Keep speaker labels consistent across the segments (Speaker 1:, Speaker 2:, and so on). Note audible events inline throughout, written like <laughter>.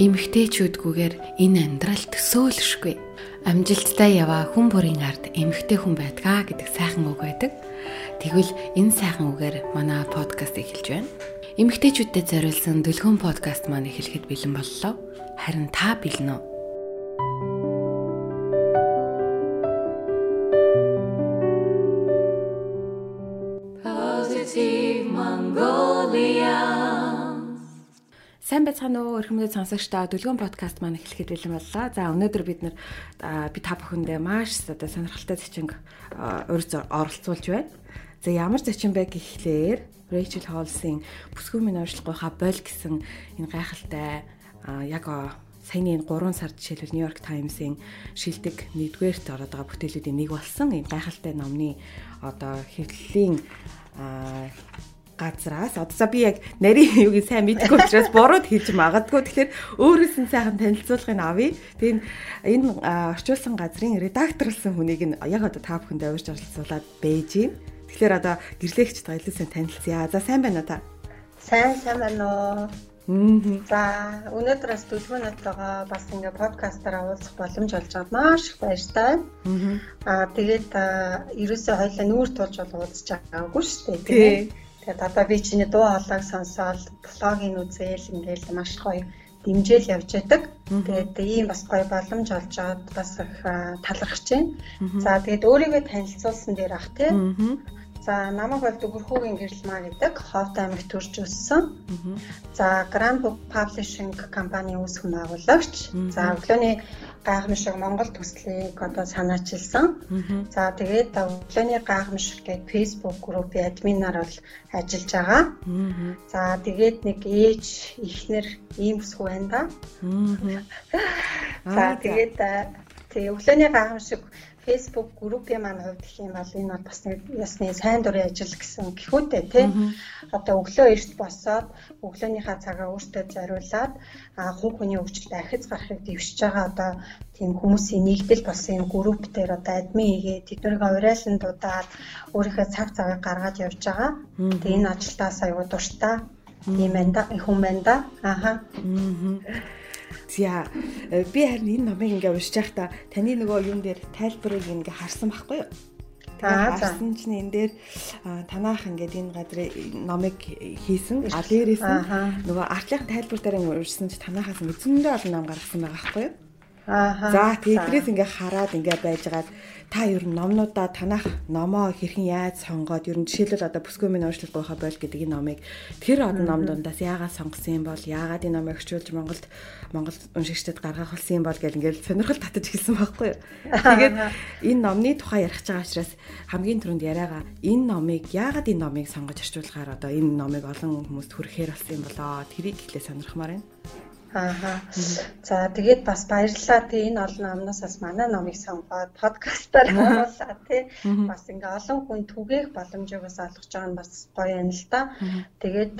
Speaker 1: эмгтээчүүдгүйгээр энэ амьдрал төсөөлшгүй. Амжилттай яваа хүн бүрийн ард эмгтээ хүн байдгаа гэдэг сайхан үг байдаг. Тэгвэл энэ сайхан үгээр манай подкаст эхэлж байна. Эмгтээчүүдэд зориулсан дүлгөн подкаст маань эхлэхэд бэлэн боллоо. Харин та бэлэн үү? Сайн байцгаана уу эрхэмнээ сонсогчдоо дүлгэн подкаст маань эхлэхэд бэлэн боллоо. За өнөөдөр бид нэр би та бүхэндээ маш одоо сонирхолтой зочин урьд оролцуулж байна. За ямар зочин бэ гэхлээр Rachel Holmes-ийн бүсгүй минь оршлохгүй ха боль гэсэн энэ гайхалтай яг саяны энэ 3 сард жишээлбэл New York Times-ийн шилдэг нэгдүгээрт ороод байгаа бүтээлүүдийн нэг болсон энэ гайхалтай номны одоо хэвлэлийн газраас одоо би яг нарийн <laughs> юуг сайн мэдгүй учраас бурууд хийж магадгүй тэгэхээр өөрөөс нь сайхан танилцуулгыг авъя. Тэгээд энэ орчуулсан газрын редакторлсан хүнийг нь яг одоо та бүхэнд авирч оролцуулаад байж гин. Тэгэхээр одоо гэрлэгч таялсан танилцъя. За сайн байна уу та?
Speaker 2: Сайн сайн байна уу? За өнөөдөр бас дүлгүүнэтэйгээ бас ингээ подкастаар уулзах боломж олж аваад маш их баяртай. Аа тэгээд ерөөсөө хоёлаа нүүр тулж бол уулзч байгаагүй шүү дээ. Тэгээд одоо би чиний дуу хоолойг сонсоод блогийг үзээл ингээл маш гоё дэмжээл явж байдаг. Тэгээд ийм бас гоё боломж олж аваад бас их талархаж байна. За тэгээд өөрийгөө танилцуулсан дээр ах тий. За намайг бол Дүгүрхүүгийн гэрэлмаа гэдэг Ховд аймагт төрж өссөн. За Grand Book Publishing компани үүсгэн байгуулагч. За өглөөний гайхамшиг Монгол төслийг одоо санаачилсан. За тэгээд өглөөний гайхамшиг гэдэг Facebook группийн админаар бол ажиллаж байгаа. За тэгээд нэг ээж ихнэр ийм бүсгүй байна да. За тэгээд тэгээ өглөөний гайхамшиг Facebook группийн маань хувьд гэх юм бол энэ бол бас нэг ясны сайн дурын ажил гэсэн гэхүүтэй тий. Одоо өглөө эрт босоод өглөөнийхөө цагаа өөртөө зориулаад хүн хүний өвчлөлт ахиц гарахыг дэвшиж байгаа одоо тийм хүмүүсийн нэгдэл болсон энэ групп дээр одоо админ хийгээд тэднийг урайлан дуудаад өөрийнхөө цаг цагийг гаргаад явж байгаа. Тэгээ энэ ажилтаас аюу дуртай юм байна да хүн байна да. Ааха.
Speaker 1: За э, би харин энэ номыг ингээ уншиж байхдаа таны нөгөө юун дээр тайлбарыг ингээ харсан байхгүй юу? Харсан чинь энэ дээр танаах ингээд энэ газрын номыг хийсэн. А дээрээс нь нөгөө арчлахын тайлбар дээр уншсан чинь танаахаас мэдсэндээ олон ном гаргасан байгаа байхгүй юу? Аа. За тэдрээс ингээ хараад ингээ байжгаад та ер нь номнуудаа танах номоо хэрхэн яаж сонгоод ер нь жишээлбэл одоо бүсгүй минь өөрчлөлт гоохоо бойл гэдэг энэ номыг тэр одоо ном дундаас яагаад сонгосон юм бол яагаад энэ номыг өчүүлж Монголд Монгол уншигчдад гаргах болсон юм бол гэл ингээл сонирхол татаж хэлсэн байхгүй юу. Тэгээд энэ номны тухай ярих байгаа учраас хамгийн түрүүнд яриагаа энэ номыг яагаад энэ номыг сонгож орчуулахаар одоо энэ номыг олон хүмүүст хүрэхээр болсон юм болоо тэрийг ихлэ сонирхмаар байна.
Speaker 2: Ааха. За тэгээд бас баярлалаа тий энэ олон номноос бас манай номыг сонгоод подкастаар оруулаа тий. Бас ингээ олон хүн түгээх боломжийг бас олгож байгаа нь бас гоё юм л та. Тэгээд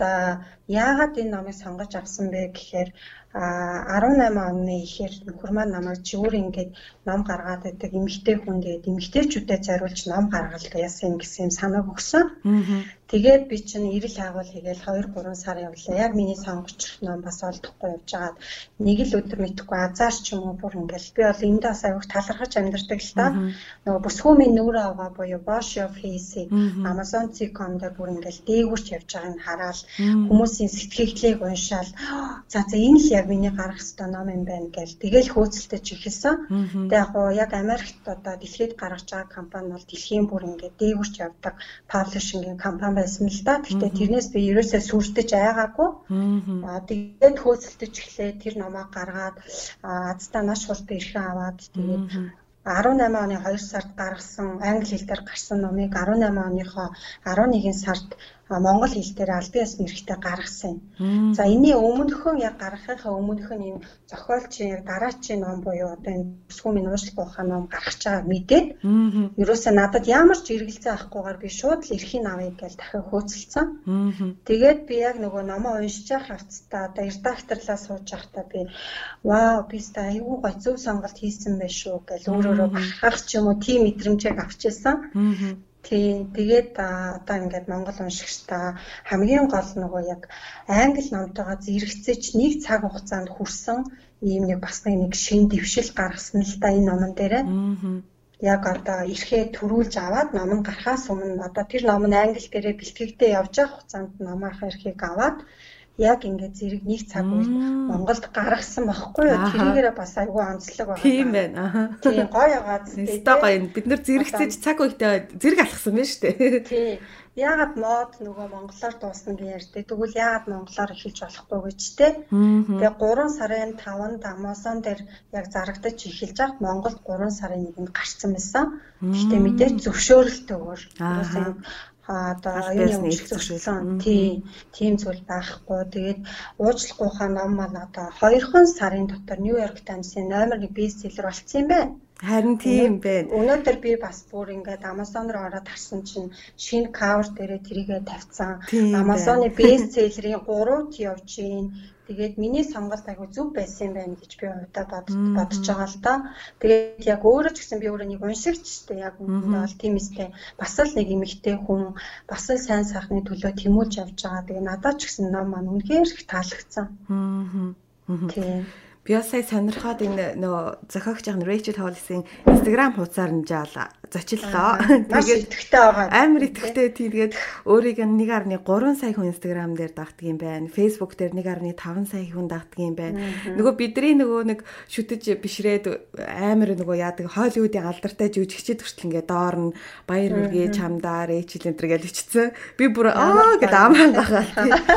Speaker 2: яагаад энэ номыг сонгож авсан бэ гэхээр 18 оны ихээр нөхөр маань намайг өөр ингээд ном гаргаад байдаг. Эмэгтэй хүн тэгээд эмэгтэйчүүдэд зориулж ном гаргалт яасан гэсэн юм санааг өгсөн. Тэгээд би чинь ирэл хаагуул хийгээл 2 3 сар явлаа. Яг миний сонгочих ном бас олдохгүй явж байгаад нэг л өдөр мэдхгүй азар ч юм уу бүр ингээл. Би бол энд бас аяг талархаж амьдардаг л та. Нөгөө бүсгүүмийн нүүрээ аваа буюу Bosch of Face Amazon.com дээр бүр ингээл дээгүүрч явж байгааг нь хараад хүмүүсийн сэтгэлдлийг уншаал. <gasps> За за энэ л яг миний гарах хэвээр ном юм байна гэл тэгэл хөөцөлтөж ихэлсэн. Тэгээ яг гоо яг Америкт одоо дэлхийд гаргаж байгаа компани бол дэлхийн бүр ингээд дээгүрч явдаг паблишингийн компани байсан л да. Гэхдээ тэрнээс би ерөөсөө сүрдэж айгаагүй. Аа тэгээд хөөцөлтөж эхлээ тэр номоо гаргаад азтаа маш хурдан ирхэн аваад тэгээд 18 оны 2 сард гаргасан англи хэл дээр гарсан номыг 18 оныхоо 11 сард монгол хэл дээр аль биесны эрэхтэй гаргасан. За энэний өмнөхөн яг гаргахынхаа өмнөх нь энэ зохиолчийн яг дараачийн ном буюу одоо энэ бүсгүүмийн уушлах ухаан ном гаргаж байгаа мэдээд ерөөсөө надад ямар ч эргэлзээ авахгүйгээр би шууд л эрхийн авъя гэж дахин хөөцөлцсөн. Тэгээд би яг нөгөө номоо уншиж явах явцдаа одоо редакторлаа сууж явахдаа би вау би ста аюу гой зөв сонголт хийсэн байх шүү гэж өөрөөрөө гаргах ч юм уу тийм мэдрэмжийг авчихсан. Тийм. Тэгээд одоо ингээд Монгол уншигчтай хамгийн гол нөгөө яг англи номтойгоо зэрэгцэж нэг цаг хугацаанд хүрсэн ийм нэг бас нэг шин дэвшил гаргасан л да энэ номон дээрээ. Яг одоо эрхээ төрүүлж аваад ном нь гарахаас өмнө одоо тэр ном нь англи дээрээ бэлтгэгдээ явж байгаа хугацаанд номынхаа эрхийг аваад яг ингээд зэрэг нэг цаг үйл Монголд гаргасан байхгүй юу? Тэрийгээрээ бас айгүй онцлог
Speaker 1: байна. Тийм байна. Аа.
Speaker 2: Тийм гоё ягаад.
Speaker 1: Өстой <laughs> гоё. Бид нэр зэрэгцэж цаг үедээ зэрэг алхсан байна шүү дээ. <laughs>
Speaker 2: Тийм. Яагаад мод нөгөө монголоор дуусна гэж ярьдээ. Тэгвэл яагаад монголоор эхэлж болохгүй гэж те. Тэгээ 3 сарын 5-нд Amazon дээр яг зарагдаж эхэлж байхад Монголд 3 сарын 1-нд гарцсан байсан. Гэхдээ мэдээж зөвшөөрөлтөөр. Одоо оюуны өмчлөлсөн тийм тийм зүйл байхгүй. Тэгээд уучлахгүйхаа ном маань одоо 2хон сарын дотор Нью-Йорк Таймс-ийн номер 1 бестселлер болцсон юм байна.
Speaker 1: Харин тийм байна.
Speaker 2: Өнөөдөр би бас бүр ингээд Amazon руу ороод харсан чинь шинэ cover дээрээ тэрийгэ тавьсан. Amazon-ы бестселлерийн 3-т явж гин Тэгээд миний сонголт айгүй зөв байсан юм байна гэж би хувьдаа бодож байгаа л да. Тэгээд яг өөрөө ч гэсэн би өөрөө нэг уншигч штэ яг үнэндээ бол тийм эстэй бас л нэг эмэгтэй хүн бас л сайн сайхны төлөө тэмүүлж явж байгаа. Тэгээд надад ч гэсэн ном маань үнэхээр их таалагдсан. Аа. Тийм.
Speaker 1: Би бас сая сонирхоод энэ нөгөө зохиогч ах Rachel Hollis-ийн Instagram хуудасаар нь жаала зочлоо.
Speaker 2: Тэгээд итгэвтэй байгаа.
Speaker 1: Амар итгэвтэй тийм тэгээд өөрийг 1.3 сая хүн Instagram дээр дагдаг юм байна. Facebook дээр 1.5 сая хүн дагдаг юм байна. Нөгөө бидний нөгөө нэг шүтэж бишрээд амар нөгөө яадаг Hollywood-ийн алдартай жүжигчид хүртэл ингээ доор нь баяр хүргээ чамдаа Rachel энэ төр гэж бичсэн. Би бүр аа гэдэг амаан байгаа.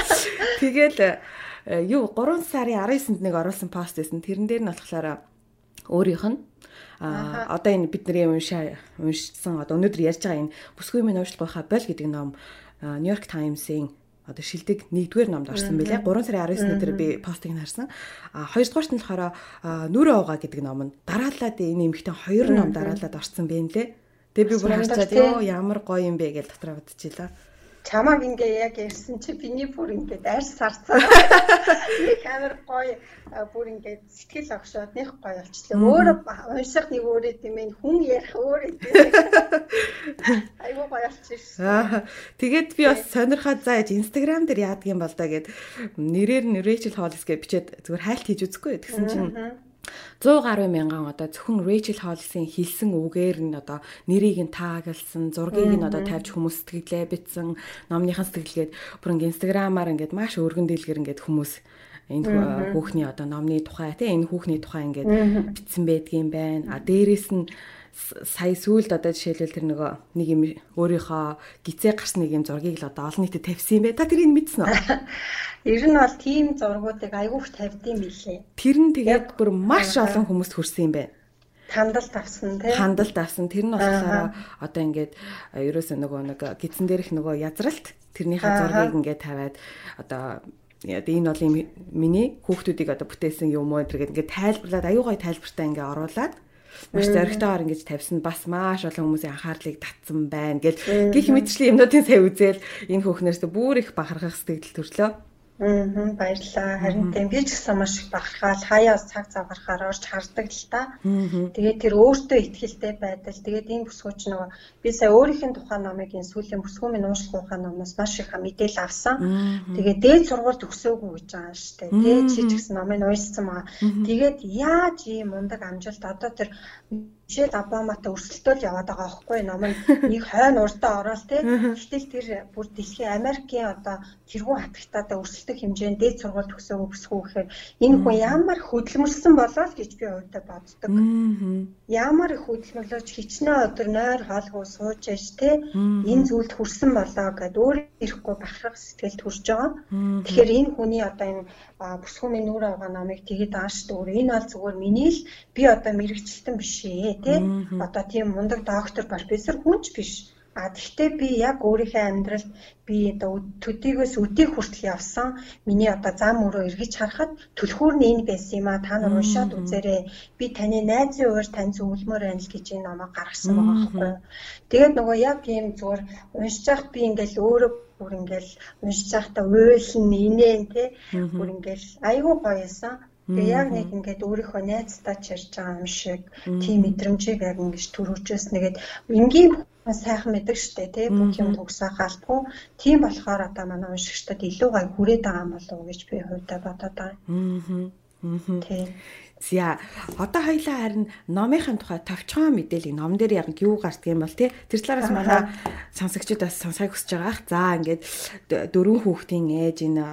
Speaker 1: <laughs> Тэгэл юу 3 сарын 19-нд нэг оруулсан пост байсан. Тэрэн дээр нь болохоор өөрийнх нь а одоо энэ бидний уншаа уншсан одоо өнөөдөр ярьж байгаа энэ бүсгүй минь уушлах байхаа бол гэдэг ном Нью-Йорк Таймс-ийн одоо шилдэг нэгдүгээр номд орсон байлээ. 3 сарын 19-нд тэр би постыг харсан. А хоёрдугаарт нь болохоор нүрэ угаа гэдэг ном нь дараалаад энэ эмэгтэй хоёр ном дараалаад орсон байна лээ. Тэгээ би бүр харцаад ёо ямар гоё юм бэ гэж дотроо бодчихлаа
Speaker 2: чамаг ингээ яг ярьсан чи биний бүр ингээд арьс сарцаа. Нэг амар гоё бүр ингээд сэтгэл огшоод нэг гоё болчихлоо. Өөрөө унших нэг өөрөө тийм ээ хүн ярих өөрөө тийм. <laughs> Айгуу гоё болчихсон.
Speaker 1: Тэгээд би бас сонирхоод зааж Instagram дээр яадаг юм бол да гэд нэрээр нь Rachel Hollis гэж бичээд зүгээр хайлт хийж үзэхгүй гэсэн чинь 100 гаруй мянган одоо зөвхөн Rachel Hollis-ийн хэлсэн үгээр нь одоо нэрийг нь таагалсан, зургийг нь одоо тавьж хүмүүс сэтгэлээ битсэн, номныхан сэтгэлгээд бүр ингээ инстаграмаар ингээд маш өргөн дэлгэр ингээд хүмүүс энэ хүүхний одоо номны тухай тийм энэ хүүхний тухай ингээд битсэн байдгийм байна. А дээрэс нь сая сүүлд одоо жишээлбэл тэр нөгөө нэг юм өөрийнхөө гизээ гарсан нэг юм зургийг л одоо олон нийтэд тавьсан юм байна. Та тэрийг мэдсэн үү? <laughs>
Speaker 2: Ер нь бол тийм зургуудыг айгүйх тавьдсан билээ.
Speaker 1: Тэр нь тэгээд бүр маш олон хүмүүст хүрсэн юм байна.
Speaker 2: Хандалт авсан тийм
Speaker 1: хандалт авсан. Тэр нь болохоор одоо ингээд ерөөсөө нөгөө нэг гидсэн дээрх нөгөө язралт тэрнийхээ зургийг ингээд тавиад одоо яг энэ бол миний хүүхдүүдийг одоо бүтээсэн юм уу? Гэдэг ингээд тайлбарлаад аюу гай тайлбартай ингээд оруулаад маш зоригтойгоор ингэж тавьсан. Бас маш олон хүмүүсийн анхаарлыг татсан байна гэл. Гих мэтчлийн юмнуудын сая үзэл. Энэ хүүхнээс бүр их бахархах сэтгэл төрлөө.
Speaker 2: Аа баярлалаа. Харин тийм би ч гэсэн маш их бахархаал хаяа цаг цаг гарахаар орж хардаг л та. Тэгээд тэр өөртөө ихтгэлтэй байдал. Тэгээд энэ бүсгүүч нөгөө би сая өөрийнх нь тухайн номыг энэ сүүлийн бүсгүй минь уушлах ухаан номоос маш их мэдээлэл авсан. Тэгээд дээд сургуульд өгсөөгүй гэж байгаа шүү дээ. Тэгээд чи ч гэсэн номыг уншсан маа. Тэгээд яаж ийм мундаг амжилт одоо тэр Мишель Обаматай өрсөлдөөл яваад байгаа байхгүй ном нь нэг хойно урдаа ороод те. Гэтэл тэр бүр дэлхийн Америкийн одоо тэргуун хатагтаадаа өрсөлдөх хэмжээнд дээд сургууль төгсөөгүй бүсгүй гэхээр энэ хүн ямар хөдөлмөрсөн болоо л гэж би өөртөө боддог. Ямар их хөдөлмөрлөж хичнээн өдөр нойр хоолгүй сууж яж те. Энэ зүйлд хүрсэн болоо гэд өөр ирэхгүй бахарх сэтгэлд хүрж байгаа. Тэгэхээр энэ хүний одоо энэ бүсгүй минь нүүр авгаа намыг тэгээд аашд өөр энэ бол зүгээр миний л би одоо мэрэгчлэн биш ээ тий. Одоо тийм мундаг доктор профессор хүнч биш. А тэгвэл би яг өөрийнхөө амьдралд би одоо төдийгөөс өдийг хүртэл явсан миний одоо зам өрөө эргэж харахад түлхүүр нь энэ байсан юм а та нар уншаад үзээрэй. Би таны найзын өөр тань зөвлөмөр байна л гэж энэ номоо гаргасан байгаа байхгүй. Тэгээд нөгөө яг ийм зүгээр уншиж явах би ингээл өөрөө бүр ингээл уншиж байхдаа уйлн инээн тий бүр ингээл айгүй гоёсэн Тэгээ яг нэг ингээд өөрийнхөө найзтай чирж байгаа юм шиг тийм мэдрэмжийг яг ингэж төрүүлжээс нэгээд энгийн сайхан мэддэг штэ тий бүх юм төгсөх албагүй тийм болохоор одоо манай уншигчдад илүү гай хүрээд байгаа юм болов уу гэж би хувьдаа бодоод байгаа. Аа. Аа.
Speaker 1: За одоо хоёлаа харин номынхын тухай товчхон мэдээлэл ном дээр яг юу гардаг юм бол тий тэр талаараас манай сонсогчид бас сонсохыг хүсэж байгаа ах. За ингээд дөрвөн хүүхдийн ээж энэ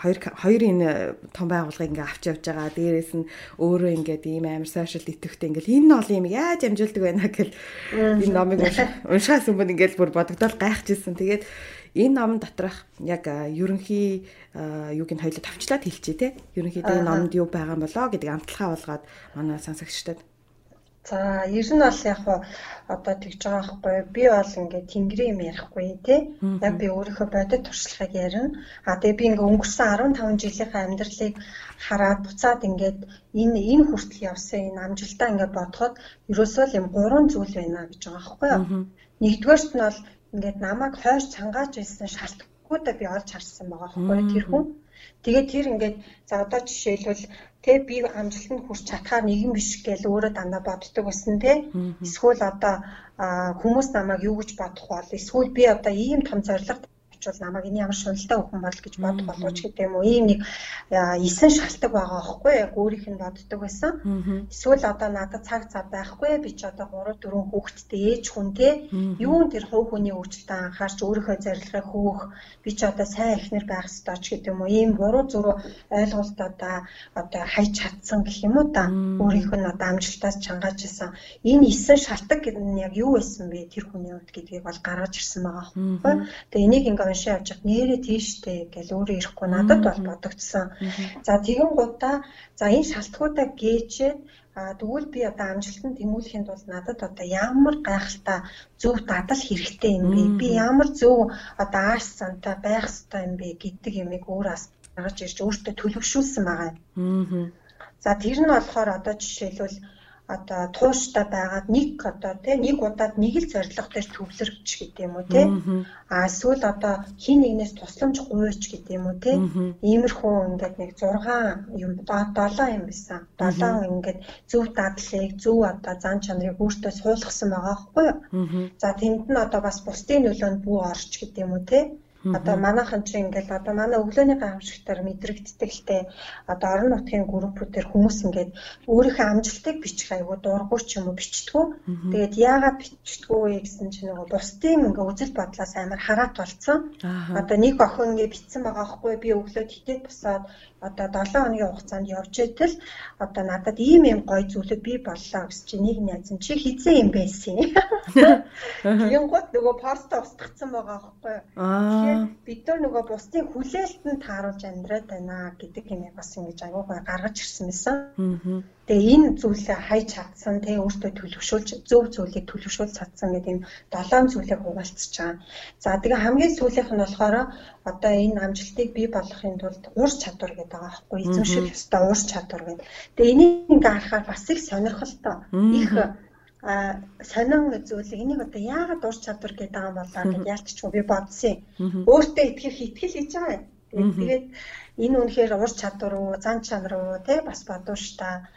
Speaker 1: хоёр хоёр энэ том байгууллагыг ингээд авч явж байгаа. Дээрээс нь өөрөө ингээд ийм амар сошиал идэвхтэй ингээд энэ ол юм яаж амжилтдаг байна гэл энэ номыг уншихаас өмнө ингээд бүр бодогдол гайхажсэн. Тэгээд энэ ном доторх яг ерөнхий юуг нь хоёлоо тавчлаад хэлчихье те. Ерөнхийдөө энэ номд юу байгаа болоо гэдэг амталгаа болгоод манай сонсогчдод
Speaker 2: За, ер нь бол яг одоо тэгж байгаа байхгүй. Би бол ингээд тэнгэрийн юм ярихгүй тий. Яг би өөрийнхөө бодит туршлагыг ярина. А тэгээ би ингээд өнгөрсөн 15 жилийнхаа амьдралыг хараад буцаад ингээд энэ энэ хүртэл явсан энэ амжилтаа ингээд бодоход ерөөсөө л юм гурван зүйл байна гэж байгаа байхгүй. Нэгдүгээрт нь бол ингээд намайг хойш цангааж байсан шалтгуудаа би олж харсан байгаа байхгүй тэр хүн. Тэгээд тэр ингээд за одоо жишээлбэл тэ би амжилтанд хүрч чадхаар нэгэн биш гэж өөрөө дандаа боддог байсан те. Эсвэл одоо хүмүүс намайг юу гэж бодох бол эсвэл би одоо ийм том зорилго очвол намайг энэ ямар шуналтай хүн бол гэж бодох болов ч гэдэг юм уу? Ийм нэг эсэн шалтгаан байгаа аахгүй яг өөрийнх нь боддог байсан. Эсвэл одоо надад цаг цав байхгүй би ч одоо 3 4 хүүхэдтэй ээж хүн те юу тэр хувь хүний өөрчлөлтөд анхаарч өөрийнхөө зорилгыг хөөх би ч одоо сайн ихнэр байх ёстой ч гэдэг юм уу? Ийм буруу зуруу ойлголтуудаа одоо хайж чадсан гэх юм уу та? Өөрийнх нь одоо амжилтаас чангааж исэн энэ эсэн шалтгаан яг юу байсан бэ? Тэр хүний хувьд гэдгийг бол гаргаж ирсэн байгаа байхгүй. Тэгээ энийг ингээ уншаа явж хат нэрээ тийштэй гэж өөрөө ирэхгүй надад бол бодогдсон. За тэгэн гутаа за энэ шалтгуудаа гээчээд а тэгвэл би одоо амжилтанд тэмүүлэхэд бол надад одоо ямар гайхалтай зөв дадал хэрэгтэй юм бэ? Би ямар зөв одоо ааш сантай байх хэрэгтэй юм бэ гэдэг юмыг өөрөөс гаргаж ирж өөртөө төлөвшүүлсэн байгаа юм. За тэр нь болохоор одоо жишээлбэл одоо тууштай байгаад нэг одоо тий нэг удаад нэг л зорилго дээр төвлөрч гэдэг юм уу тий а эсвэл одоо хин нэгнээс тусламж гуйч гэдэг юм уу тий иймэрхүү ингээд нэг 6 юм 7 юм байсан. 7 ингээд зөв дадлыг зөв одоо зан чанарыг өөртөө суулгасан байгаа байхгүй юу? За тэнд нь одоо бас бусдын нөлөөнд бүү орч гэдэг юм уу тий Одоо манайхан чи ингээл одоо манай өглөөний гайхамшигтаар мэдрэгддэг л те одоо орон нутгийн группүүдээр хүмүүс ингээд өөрийнхөө амжилтыг бичих айгуу дургуй ч юм уу бичдэггүй. Тэгээд яагаад бичдэггүй вэ гэсэн чинь нөгөө бусдын ингээ үзэл бодлоос амар хараат болцсон. Одоо нэг охин ингээ битсэн байгаа хгүй би өглөө тэтэд босоод одоо 7 хоногийн хугацаанд явж итэл одоо надад ийм юм гоё зүйлүүд би боллоо гэж чи нэг найз нь чи хизээ юм байсан юм. <laughs> Тэгэнгუთ нөгөө пост устгацсан байгаа байхгүй юу. Тэгэхээр бид нар нөгөө бусдын хүлээлтэнд тааруулж амьдраад байна гэдэг юм бас ингэж аягүй гой гаргаж ирсэн байсан. Тэгээ энэ зүйлээ хайж чадсан тэгээ өөртөө төлөвшүүлж зөв зүйлийг төлөвшүүл чадсан гэдэг энэ долоон зүйлийг хуваалцж байгаа. За тэгээ хамгийн сүүлийнх нь болохоор одоо энэ амжилтыг бий болгохын тулд ур чадвар гэдэг байгаа байхгүй эзэмших ёстой ур чадвар гэдэг. Тэгээ энийг ингээ харахаар бас их сонирхолтой. Их а сонин зүйлийг энийг одоо яагаад ур чадвар гэдэг юм болоо гэж яалтчгүй би бодсон. Өөртөө итгэх итгэл хийж байгаа. Тэгээд энэ үнэхээр ур чадвар уу, зан чанар уу, тэ бас бодвоштай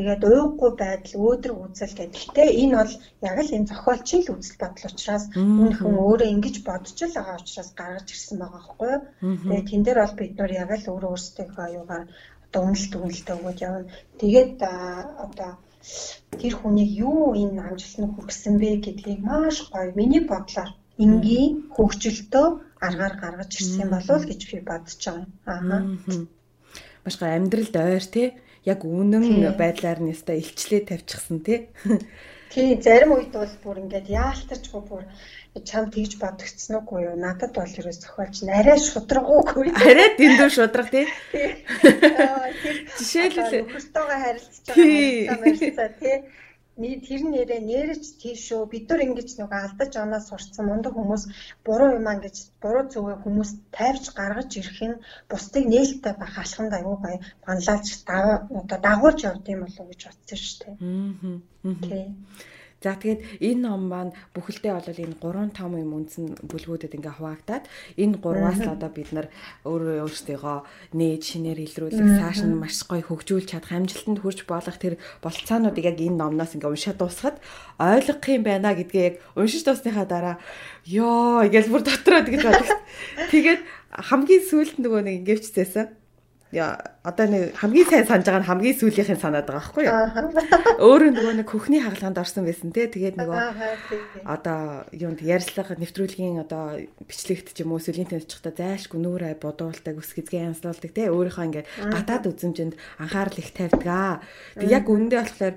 Speaker 2: Тэгээд уйггүй байдал, өөдрөг үзэл гэдэгтэй энэ бол яг л энэ зохиолчийн л үзэл бодол учраас үнэхэн өөрөө ингэж бодож л байгаа учраас гаргаж ирсэн байгаа байхгүй юу. Тэгээд тэн дээр бол бид нар яг л өөрөө өөрсдийнхөө аюугаар одоо үнэлт үнэлтэ өгөөд явна. Тэгээд одоо тэр хүнийг юу энэ амжилтанд хүргэсэн бэ гэдгийг маш гоё миний бодлоор энгийн хөгжилтөө аргаар гаргаж ирсэн болов уу гэж би бодож байгаа. Аа.
Speaker 1: Маш гоё амьдралд ойр тий яг үнэн байдлаар нь яста илчлээ тавьчихсан тий. <laughs>
Speaker 2: Тий, зарим үед бол бүр ингээд яалтарчгүй бүр чам тэгж бодогдсон уу юу? Надад бол ерөө зохиолч арай шудраггүй.
Speaker 1: Арай дэндүү шудраг тий.
Speaker 2: Жишээлбэл нөхөртөөгөө харилцаж байгаа юм тий тэр нэрээ нэрэж тийш шүү бид нар ингэж нэг алдаж оноо сурцсан мундаг хүмүүс буруу юм аа гэж буруу зүгээ хүмүүс тайвч гаргаж ирэх нь бусдыг нээлттэй байх алхамд аюу гай панлаач одоо дагуулж явд юм болов уу гэж бодсон шүү дээ. Аа.
Speaker 1: За тэгээд энэ ном маань бүхэлдээ бол энэ 3 5 юм үндсэн бүлгүүдэд ингээ хуваагдаад энэ гурваас л одоо бид нар өөрөө өөрсдийгөө нээж шинээр илрүүлэх цааш нь маш гоё хөгжүүлж чадах амжилтанд хүрч болох тэр болцоонуудыг яг энэ номноос ингээ уншаад дуусгаад ойлгох юм байна гэдгээ яг уншиж дуусныхаа дараа ёо гэж бүр дотроо тэгж бодох. <laughs> Тэгээд хамгийн сүүлд нөгөө нэг ингээвчсээсэн яа одоо нэг хамгийн сайн санаж байгаа нь хамгийн сүүлийнхэн санаад байгаа байхгүй юу. Өөрөө нөгөө нэг хөхний хагалгаанд орсон байсан те. Тэгээд нөгөө одоо юунд ярьслага нэвтрүүлгийн одоо бичлэгт ч юм уу сүлийн тэнцчгта зайлшгүй нүрэ бодуулдаг ус хэзгээ янзлуулдаг те. Өөрийнхөө ингээд гадаад үзмжинд анхаарал их тавьдаг аа. Тэг яг үнэндээ болохоор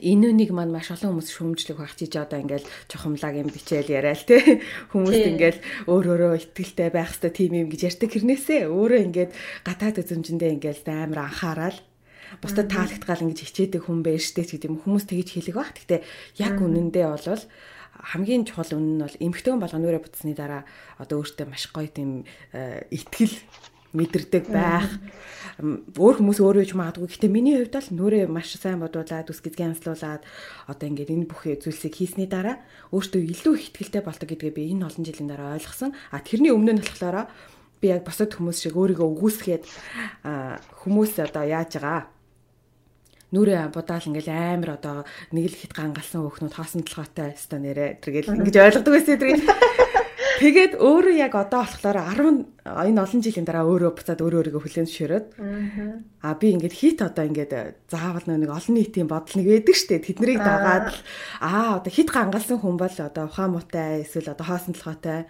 Speaker 1: энэ үнийг маань маш олон хүмүүс шүмжлэх байх чи одоо ингээл чухамлаг юм бичээл яриа л те <laughs> хүмүүст ингээл өөр өөрөө ихтгэлтэй байх хэвээр тийм юм гэж ярьдаг хэрнээсээ өөрөө ингээд гадаад үзэмжиндээ ингээл амар анхаарал бусдад таалагдгаал ингэж хичээдэг хүн байж штэ ч гэдэг юм хүмүүс тэгж хэлэг баг. Гэтэ яг үнэндээ болвол хамгийн чухал үнэн нь бол эмхтэн болгонороо бутсны дараа одоо өөртөө маш гоё тийм э, итгэл мэдэрдэг байх. Өөр хүмүүс өөрөө ч магадгүй. Гэтэ миний хувьд бол нүрээ маш сайн бодуулаад үс гизгэн анслуулад одоо ингээд энэ бүх зүйлсийг хийсний дараа өөртөө илүү их ихтгэлтэй болдог гэдгээ би энэ олон жилийн дараа ойлгосон. А тэрний өмнө нь болохоор би яг босод хүмүүс шиг өөрийгөө үгүйсгээд хүмүүс одоо яаж байгаа нүрээ будаал ингээл амар одоо нэг л хит гангалсан хөөхнүүд хоосон толгойтой өстой нэрэ тэргээл ингэж ойлгодог байсан тэрийг Тэгээд өөрөө яг одоо болохоор 10 энэ олон жилийн дараа өөрөө буцаад өөрөө өөрийгөө хүлээн зөвшөөрөөд аа би ингээд хит одоо ингээд заавал нэг олон нийтийн бодол нэг байдаг штэ. Тэднийг дагаад аа одоо хит гангалсан хүн бол одоо ухаан муутай эсвэл одоо хоосон толгойтой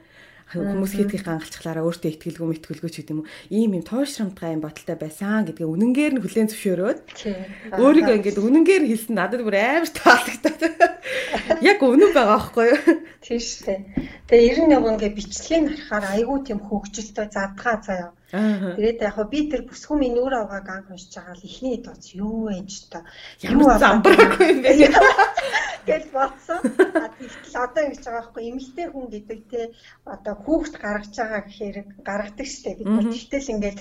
Speaker 1: хүмүүс хийдгийг гангалцхлаараа өөртөө ихтгэлгүй мэтгэлгүй ч гэдэг юм уу ийм юм туушрамтгай юм боталтай байсан гэдгээ үнэнгээр нь хүлээн зөвшөөрөөд өөрийгөө ингээд үнэнгээр хэлсэн надад бүр амар таалагдаад. <laughs> Яг үнэн байгаа байхгүй юу?
Speaker 2: Тийм шүү дээ тэгээ 91 ингээд бичлэгийг харахаар айгүй тийм хөвгчлөлтөө задгаа заяа Тэгээд яг би тэр бүсгүмийн нүүр авгааг анх уншиж байгаа л ихний дооц юу вэ ч та.
Speaker 1: Юу замбраагүй юм бэ? <laughs>
Speaker 2: гэж бодсон. А тэгтэл одоо ингэж байгаа байхгүй эмэгтэй хүн гэдэг те одоо хүүхд гаргаж байгаа гэхээр гаргадаг штеп. Бид нар тэгтэл ингээд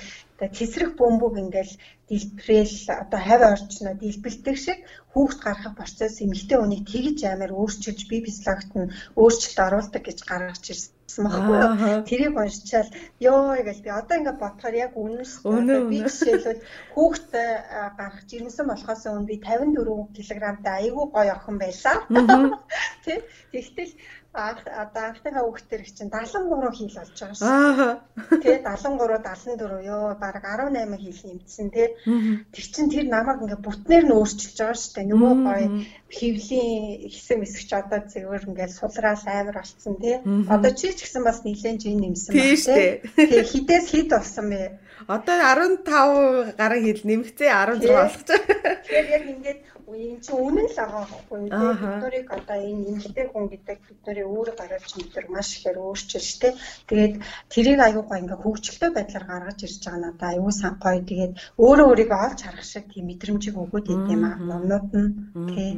Speaker 2: тесрэг бөмбөг ингээл дэлбэрэл одоо хавь орчноо дэлбэлдэг шиг хүүхд гаргах процесс эмэгтэй хүний тэгж амар өөрчилж бие физиологт нь өөрчлөлт оруулдаг гэж гаргаж ирсэн гэсэн баггүй юу. Тэрийг уншичаал ёо гэж би одоо ингээд бодохоор яг үнэн шүү. Би жишээлбэл хүүхд гаргаж ирсэн болохоос өмнө би 54 кг-тай айгүй гоё охин байлаа. <laughs> Тэ. Тэгтэл анх одоо анхныхаа хүүхдэр чинь 73 хил болж байгаа шүү. Аа. Тэ 73 74 ёо баг 18 хил нэмсэн тэ. Тэр чин тэр намайг ингээ бүтнээр нь өөрчилж байгаа шүү дээ. Нөгөө гоё хөвлийн хэсэг мэсгч одоо зөвөр ингээл сулраал амар болцсон тэ. Одоо чи ч гэсэн бас нэлээд жин нэмсэн
Speaker 1: байна тэ.
Speaker 2: Тэгээ хідээс хід болсон бэ.
Speaker 1: Одоо 15 гаруй хил нэмэгцээ 16 болгож байгаа.
Speaker 2: Тэгэхээр яг ингээд энэ чинь үнэн л байгаа байхгүй юу? Биднийг одоо энэ эмгтэй хүн гэдэг бидний үүрэг гаргалч мэдэр маш ихээр өөрчилж тэ. Тэгээд тэрийг аюу гоо ингээ хөвгчлөлтөө байдлаар гаргаж ирж байгаа надаа аюу сан гоё. Тэгээд өөрөө өөрийгөө олж харах шиг тийм мэдрэмжийг өгөөд идэв юм аа. Номнууд нь тий.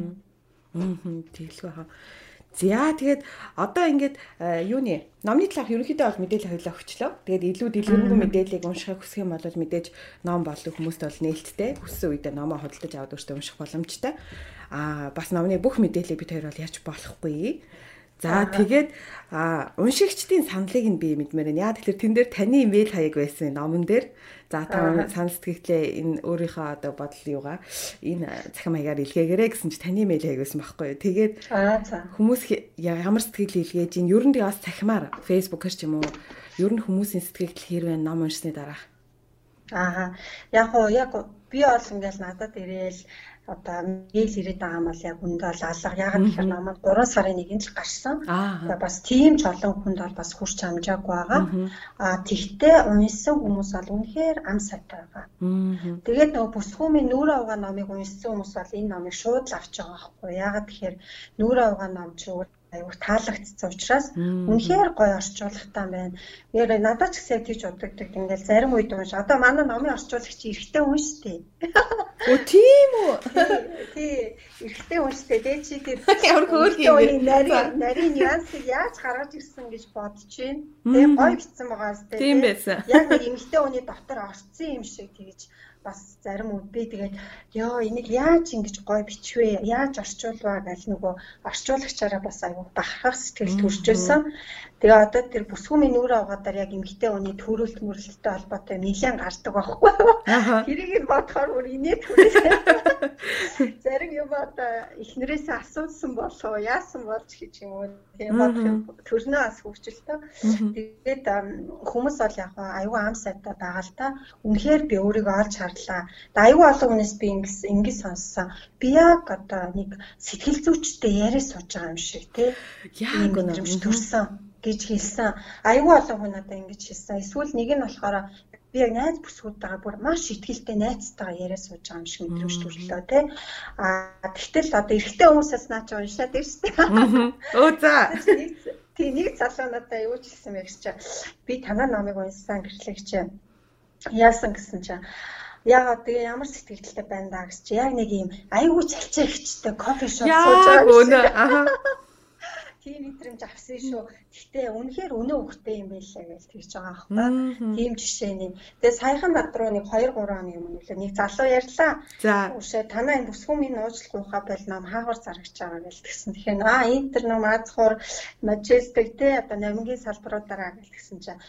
Speaker 1: Мм тэглгүй хаа. За тэгээд одоо ингээд э, юуны номны талаарх ерөнхийдөө бол мэдээлэл хоёлаа өгчлөө. Тэгээд илүү дэлгэрэнгүй мэдээллийг уншихыг хүсэх юм бол мэдээж ном болов хүмүүст бол нээлттэй. Хүссэн үедээ номоо худалдаж аваад өөртөө унших боломжтой. Аа бас номны бүх мэдээллийг бид хоёр бол ярьж болохгүй. За тэгээд уншигчдын саналыг нь би мэдмээр байна. Яа тэгэхээр тэн дээр таны имэйл хаяг байсан номон дээр за та санал сэтгэлээ энэ өөрийнхөө одоо бодол юугаа энэ цахим хаягаар илгээгээрэй гэсэн чи таны имэйл хаяг байсан байхгүй юу. Тэгээд хүмүүс ямар сэтгэл илгээж ин ер нь бас цахимаар фэйсбүүкээр ч юм уу ер нь хүмүүсийн сэтгэл хэрвээ ном уншсны дараа.
Speaker 2: Аа яг уу яг би бол ингээл надад ирээл одоо мэйл ирээд байгаа бол яг үндэ бол алга. Яг тэгэхээр намайг 3 сарын 1-нд л гарсан. Тэгээ бас тийм ч олон хүнд бол бас хүрч амжаагүй байгаа. Аа тэгтээ уншсан хүмүүс бол үнэхээр ам сайтай байгаа. Тэгээд нөгөө бүсгүүмийн нүүр авгаа номыг уншсан хүмүүс бол энэ номыг шууд л авч байгаа байхгүй. Ягаад тэгэхээр нүүр авгаа ном ч аюух таалагдсан учраас үнэхээр гоё орчуулагтай байна. Яг надад ч гэсэн тийж бодогддаг. Ингээл зарим үед унш. Одоо манай номын орчуулагч шүү дээ.
Speaker 1: Өө тийм үү?
Speaker 2: Тий, шүү дээ. Дэ чи тэр <laughs>
Speaker 1: ямар хөөр
Speaker 2: юм. Нарийн нарийн нюансыг яаж гаргаж ирсэн гэж бодож байна. Тэгээ гоё бичсэн байгаа сте.
Speaker 1: Тийм байсан.
Speaker 2: Яг нэг эмэгтэй хүний дотор орцсон юм шиг тэгэж бас зарим үед би тэгээд ёо энийг яаж ингэж гоё бичвэ яаж орчуулваа гэл нөгөө орчуулагчаараа бас аюу бахархах сэтгэл төрж байсан. Тэгээ одоо тэр бүсгүүмийн нүүр авгаадаар яг эмгтэй хүний төрөлт мөрлөлттэй холбоотой нэлээд гардаг байхгүй? Тэрийг бодохоор бүр инээд хүрээ. <laughs> Зарим юм одоо эхнэрээсээ асуусан болов яасан болж гэж юм уу? Тийм бодох төрнөө бас хөвчлөлтөө. Тэгээд хүмүүс бол яг аюу ам сайтай байгаа л та. Үнэхээр би өөрийгөө олж харлаа. Аюу олон хүнээс би ингэж ингэж сонссон. Би яг одоо нэг сэтгэл зүйчтэй яриа сууж байгаа юм шиг тий. Яг үнэмш төрсөн гэж хэлсэн. Аюу олон хүн надад ингэж хэлсэн. Эсвэл нэг нь болохоор би яг найз бүсгүүдтэйгээ бүр маш ихтгэлтэй найзтайгаа яриа сууж байгаа юм шиг мэдрэмж төрлөө тий. А тэгтэл одоо эрэгтэй хүмүүсээс наач уншаад ирсэн.
Speaker 1: Өө за. <laughs>
Speaker 2: Тий нэг залуу надад юу ч хэлсэн байх чи. Би танаа номыг уншсан гэхлээр чи яасан гэсэн чинь Яагаад тэгээ ямар сэтгэлдтэй байна даа гэж чи яг нэг юм айгүй цалчаагчтай кофе шоп сууж байгаа. Аа тийм мэдрэмж авсан шүү. Гэхдээ үнэхээр өнөө хөхтэй юм байлаа гэж тэгж байгаа аахгүй. Тийм жишээний. Тэгээ саяхан над руу нэг 2 3 оны өмнө үлээ нэг залуу ярьлаа. За. Үшээ танаа энэ бүсгүүмийн нууцлахуйхаа бол ном хаагур зарагч байгаа гэж тэгсэн. Тэгэхээр аа интер ном азхуур мажестик те одоо номингийн салбаруудаараа гэж тэгсэн чинь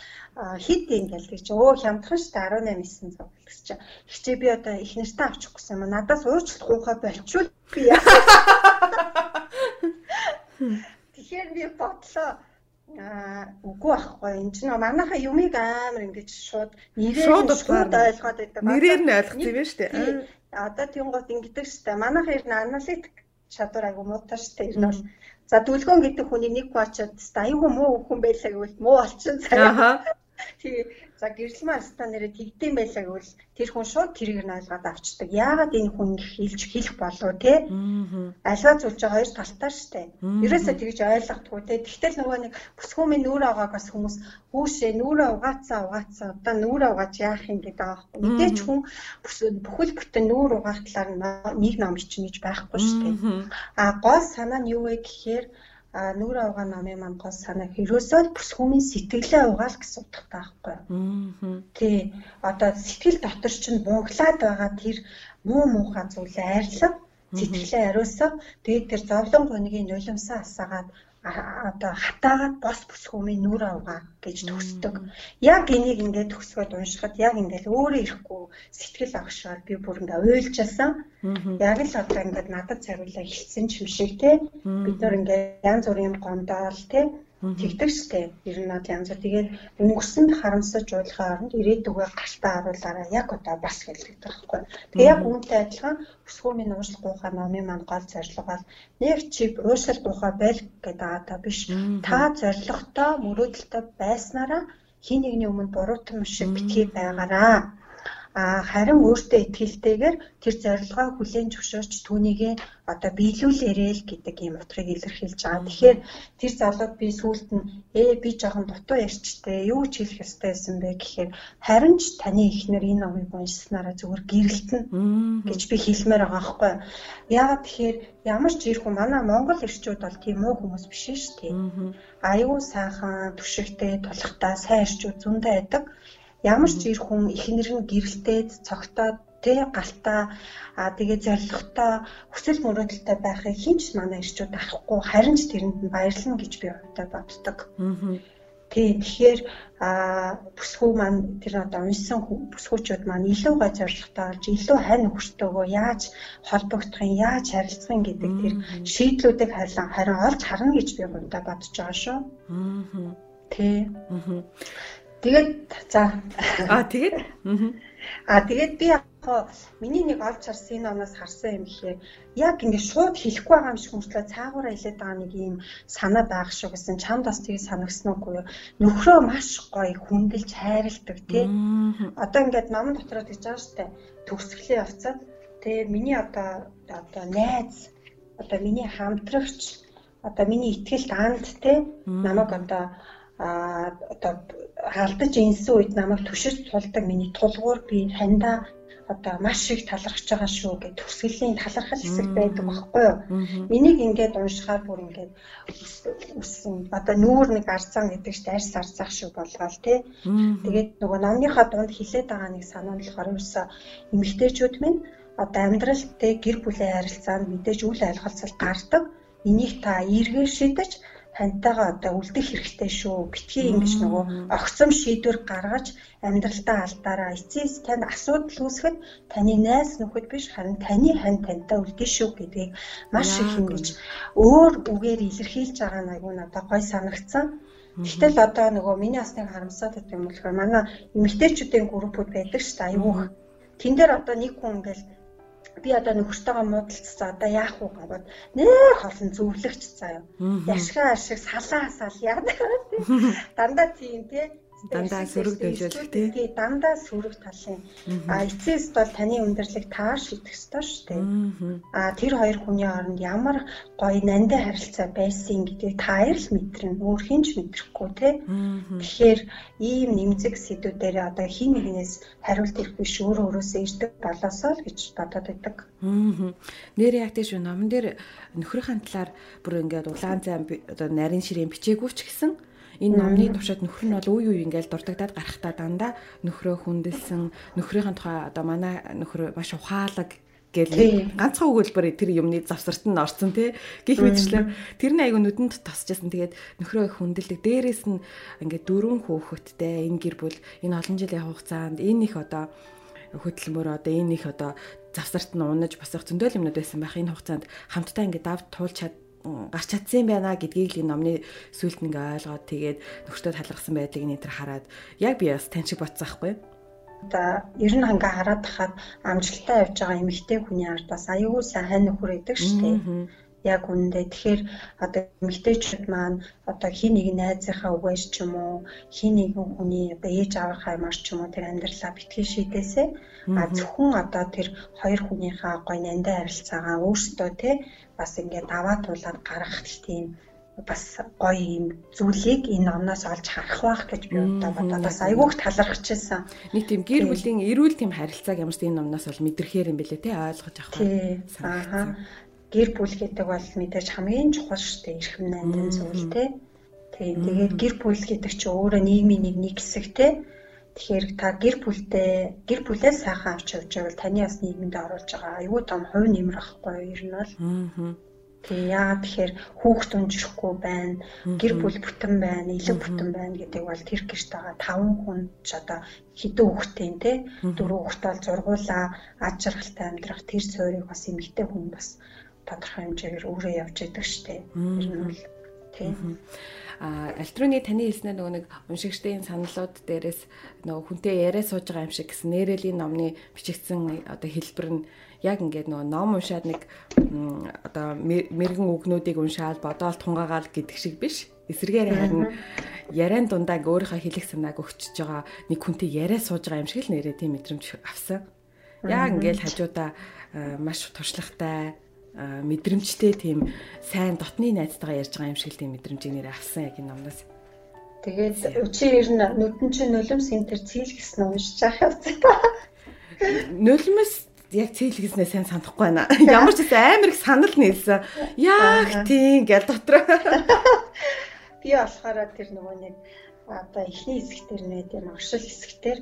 Speaker 2: хит ингээл гэж өө хямдхан штэ 18 900 гэж чинь. Хичээ би одоо их нэртэ авчих гэсэн юм. Надаас уучлах хуйхаа болчвол би яа. <laughs> <laughs> Тэгэхээр би бодлоо аа үгүй байхгүй энэ чинь манайхаа юмыг амар ингэж шууд нэрээр шууд ойлгоод байдаг.
Speaker 1: Нэрээр нь ойлгох юм байна шүү дээ.
Speaker 2: Одоо тийм гот ингэдэг шүү дээ. Манайхаа ер нь аналитик чадвар айгу муутай шүү дээ. Ер нь бол за дүлгөөн гэдэг хүний нэг бачаад айгу муу хүн байлаа гэвэл муу олчин цаа. Тэгээ За гэрэл маань ста нэрээ тэгдэм байлаа гэвэл тэр хүн шууд тэрийг нь ойлгоод авчдаг. Яагаад энэ хүн хэлж хэлэх болов те? Альва зүйл чи хоёр талтай штэ. Ерөөсөө тэгж ойлгохгүй те. Тэгтэл нөгөө нэг бүсгүүмийн нүүр авааг бас хүмүүс хүүшээ нүүрээ угаацаа угаацаа одоо нүүрээ угааж яах юм гэдэг аахгүй. Мэдээч хүн бүхэл бүтэн нүүр угаах талаар нэг ном чинь гэж байхгүй штэ. А гол санаа нь юу вэ гэхээр а нүгэр авгаа намын гол санаа хэрөөсөө бүсгүүмийн сэтгэлээ угаал гэсэн утгатай байхгүй юу. Тий. Одоо сэтгэл дотор чинь бууглаад байгаа тэр муу муухай зүйлээ арилга сэтгэлээ ариусга тэгээд тэр зовлон гонигийн нулимсаа асаагаад одоо хатаагаад бос бүсгүүмийн нүр авгаа гэж төгсдөг. Яг энийг ингээд төгсгöd уншихад яг ингээд өөрөө ирэхгүй сэтгэл агшаар би бүр ингээд уйлжсэн. Яг л одоо ингээд надад цариулаа хэлсэн юм шиг те. Бид нар ингээд янз бүрийн гомдоол те тэгдэг штэ. Ер нь бол янз бүр тэгээд өнгөрсөнд харамсаж уулахын оронд ирээдүгөө гартаа харуулаараа яг одоо бас хэлдэг байхгүй. Тэгээ яг үүнтэй адилхан өсгөөмийн уушлахгүйхаа номын маань гол зорилго бол нэг чип уушлахгүйхаа байл гэдэг аата биш. Та зорилготой мөрөөдөлтөй байснараа хин нэгний өмнө буруутан шиг битгий байгаараа харин өөртөө ихтэйгээр тэр зорилгоо хүлээн зөвшөөрч түүнийг одоо биелүүлээрэй л гэдэг юм утгыг илэрхийлж байгаа. Тэгэхээр тэр залууд би сүулт нь ээ би жоохон дутуу ярьчтэй юу ч хэлэх ёстой байсан бэ гэхээр харин ч таны ихнэр энэ номыг уншсанараа зүгээр гэрэлтэн гэж би хэлмээр байгаа байхгүй. Яагаад тэгэхээр ямар ч ирэх хүн манай Монгол ирчүүд бол тийм муу хүмүүс биш шүү дээ. Аюу сайхан, түшигтэй, тулхтай, сайн ирчүүд зөндөө байдаг ямар ч ир хүн ихнэр нь гэрэлтээд цогтоод тэ галтаа а тэгээ зоригтой хүсэл мөрөөдөлтэй байхыг хинч манай ирчүүд авахгүй харин ч тэрэнд нь баярлна гэж би хувьдаа боддог. Тийм тэгэхээр а бүсгүй маань тэр одоо уншсан бүсгүүчүүд маань илүү гой зоригтой болж илүү хань өгчтөөгөө яаж холбогдохын яаж харилцахын гэдэг тэр шийдлүүдийг харин харин олж харна гэж би хувьдаа бодож байгаа шүү. Аа. Тий. Тэгээд за.
Speaker 1: Аа тэгээд.
Speaker 2: Аа тэгээд би яг миний нэг олж харсан энэ оноос харсан юм гэхээр яг ингээд шууд хэлэхгүй байгаа юм шиг хүмүүслээ цаагаараа хэлээд байгаа нэг юм санаа байх шүү гэсэн. Чамд бас тийг санагсан уугүй юу? Нөхрөө маш гоё хүндэлж хайрладаг тий. Одоо ингээд ном дотроо тэгж байгаа штэ. Төгсгөлийн явцад тэгээ миний одоо одоо найз одоо миний хамтрагч одоо миний ихтгэлд анд тий. Намайг одоо а одоо халдаж инсэн үед намайг түшиж тулдаг миний тулгуур би хандаа одоо маш их талархаж байгаа шүү гэж төсгөлийн талархал хэсэг байдаг байхгүй юу. Энийг ингээд уншихаар бүр ингээд үссэн одоо нүүр нэг арцсан гэдэг чинь арьс арцах шиг болгоол тий. Тэгээд нөгөө номныхаа дунд хилээд байгаа нэг санаа нь болохоор ерөөсөө эмэгтэйчүүд минь одоо амьдралд те гэр бүлийн харилцаанд мэдээж үл ойлголцол гардаг. Энийг та эргээр шийдэж хантайгаа одоо үлдэх хэрэгтэй шүү. Битгий ингэж нөгөө огцом шийдвэр гаргаж амьдралтаа алдаараа эцэс тань асуудал үүсгэхэд таны найз нөхөд биш харин таны хань тантай үлдэх шүү гэдгийг маш их ингэж өөр үгээр илэрхийлж байгаа нь айгүй надад гой санагдсан. Гэтэл одоо нөгөө миний бас нэг харамсаад байдаг юм болохоор манай эмэгтэйчүүдийн группүүд байдаг шүү дээ айгүй. Тэн дээр одоо нэг хүн ингээл би одоо нөхөртөөгөө муудалцсан одоо яах вэ гэвэл нэр холон зөвлөгч заяа. Яшгаа ашиг салаа асаал яадаг. <laughs> Дандаа тийм тий
Speaker 1: дандаа сөрөг дэвжүүлэх тий.
Speaker 2: Дандаа сөрөг талын. А эцэст бол таны өндөрлөг таар шийдэх ёстой шүү дээ. А тэр хоёр хүний хооронд ямар гоё нандин харилцаа байсан гэдгийг та аяр л мэдэрнэ. Өөр хинч мэдрэхгүй тий. Тэгэхээр ийм нэмзэг сэдвүүдээр одоо хин нэгнээс хариулт ирэх биш өөрөө өөрөөсөө ирдэг болоосоо л гэж бодоод байдаг.
Speaker 1: Нэр яг тийш номон дээр нөхрийнхээ талаар бүр ингээд улаан зам одоо нарийн ширээ бичээгүй ч гэсэн энэ номны туршид нөхөр нь бол үе үе ингээл дурддагдаад гарахтаа дандаа нөхрөө хүндэлсэн нөхрийн тухай одоо манай нөхөр маш ухаалаг гэл ганцхан өгүүлбэр тэр юмны завсарт нь орсон тий. Гих мэдчлээ. Тэр нь айгу нүдэнд тосчээсэн тэгээд нөхрөө хүндэлдэг. Дээрээс нь ингээд дөрвөн хөөхөттэй энэ гэр бүл энэ олон жилийн хугацаанд энэ их одоо хөдөлмөр одоо энэ их одоо завсарт нь унаж босох зөндөл юмнууд байсан байх. Энэ хугацаанд хамтдаа ингээд давд туулж чад гарч чадсан байна гэдгийг л номны сүлд ингээ ойлгоод тэгээд нөхөртөө талархсан байдлыг нэтер хараад яг би бас тань шиг бодсон байхгүй
Speaker 2: одоо ер нь ингээ хараад тахад амжилттай явж байгаа эмэгтэй хүний ард бас аюул сайн нөхөр идэг шүү дээ яг үнэндээ. Тэгэхээр одоо эмэгтэйчүүд маань одоо хин нэг найзынхаа үгээс ч юм уу хин нэгэн хүний одоо ээж аваахаа марч ч юм уу тэр амьдралаа битгий шийдээсэ а зөвхөн одоо тэр хоёр хүнийхээ гой нандаа харилцаагаа өөрсдөө те бас ингээд даваа туулаад гаргах тийм бас гоё юм зүйлийг энэ номноос олж харах байх гэж би одоо бодоод бас айгүйх талархчихсан.
Speaker 1: Нэг тийм гэр бүлийн эрүүл тийм харилцааг ямар ч энэ номноос бол мэдрэхээр юм бэлээ те ойлгож авах.
Speaker 2: Аа гэр бүл гэдэг бол мэдээж хамгийн чухал шүү дээ. Эрхэм найдын зүйл те. Тэгээ тэгээд гэр бүл гэдэг чинь өөрөө нийгмийн нэг нэг хэсэг те. Тэгэхээр та гэр бүлтэй гэр бүлээ сайхан авч явж байвал таны бас нийгэмд оруулж байгаа аюу том хувь нэмэр ахгүй ер нь бол. Тэгээ яагаад тэгэхээр хүүхд унжихгүй байна, гэр бүл бүтэн байна, илүү бүтэн байна гэдэг бол тэр гэрт байгаа таван хүн ч одоо хэдэн хүүхдтэй те. Дөрөв хүүхд бол зургуулаа аж аргалтай амьдрах тэр суурийг бас эмэгтэй хүн бас тодорхой хэмжээгээр өөрөө явж идэг штеп. Ер нь бол тийм.
Speaker 1: А альтруны таны хэлснээр нөгөө нэг уншигчдын саналууд дээрээс нөгөө хүнтэй яриа сууж байгаа юм шиг гэсэн нэрэлийн номны бичигдсэн одоо хэлбэр нь яг ингээд нөгөө ном уншаад нэг одоо мэрэгэн үгнүүдийг уншаал бодоол тунгаагаал гэдэг шиг биш. Эсэргээр харин яриан дундаа өөрийнхөө хэлэх санааг өгчөж байгаа нэг хүнтэй яриа сууж байгаа юм шиг л нэрээ тийм мэдрэмж авсан. Яг ингээд хажуудаа маш туршлагатай мэдрэмжтэй тийм сайн дотны найзтайгаа ярьж байгаа юм шиг тийм мэдрэмжийг нэр авсан яг энэ номноос.
Speaker 2: Тэгээд чи ер нь нүдэн чи нулимс энэ төр цээл гэсэн уншиж байгаа юм.
Speaker 1: Нулимс яг цээл гэснээ сайн санахгүй байна. <laughs> Ямар ч амар их санал нийлсэн. Яг тийм гэл дотор. <laughs>
Speaker 2: Би болохоор тэр нөгөө нэг одоо эхний хэсэгтэр нэ тийм оршил хэсэгтэр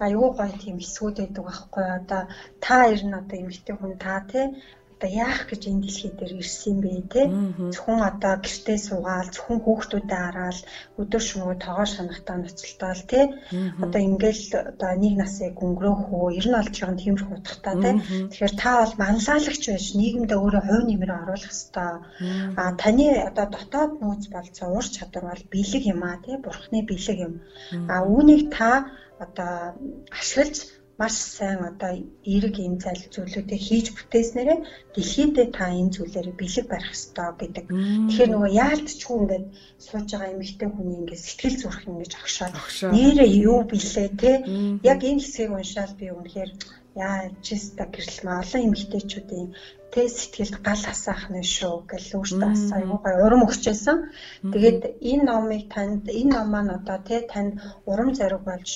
Speaker 2: аюу гой тийм эсвүүд байдаг байхгүй одоо та ер нь одоо эмэгтэй хүн та тий одоо яах гэж энэ дэлхий дээр ирсэн бэ те? Зөвхөн одоо гэртээ суугаал зөвхөн хүүхдүүдэд хараал өдөр шөнөгүй тоогоо шанахтаа ноцолтоол те? Одоо ингээл одоо нэг насыг өнгөрөөх үү ер нь олж байгаа тиймэрхүү утгатай те? Тэгэхээр та бол манлайлагч байж нийгэмдээ өөрөө хувь нэмрээ оруулах ёстой. А таны одоо дотоод нөөц болцоо ур чадвар бол бэлэг юм а те? Бурхны бэлэг юм. А үүнийг та одоо ашиглаж маш сайн одоо эерэг ийм зал зүйлүүдийг хийж бүтээснээрээ дэлхийдээ та энэ зүйлээр бэлэг барих ёстой гэдэг. Тэгэхээр нөгөө яалтчгүй ингээд сууж байгаа эмэгтэй хүний ингээд сэтгэл зүрх ингэж огшоод нэрээ юу билээ те? Яг энэ хэсгийг уншаад би үнэхээр яаж та гэрэл маа олон эмэгтэйчүүдийн тэ сэтгэлд гал асаах нь шүү гэж өөртөө бас аюу гай урам өгчээсэн. Тэгээд энэ номыг танд энэ ном маань одоо тэ танд урам зориг болж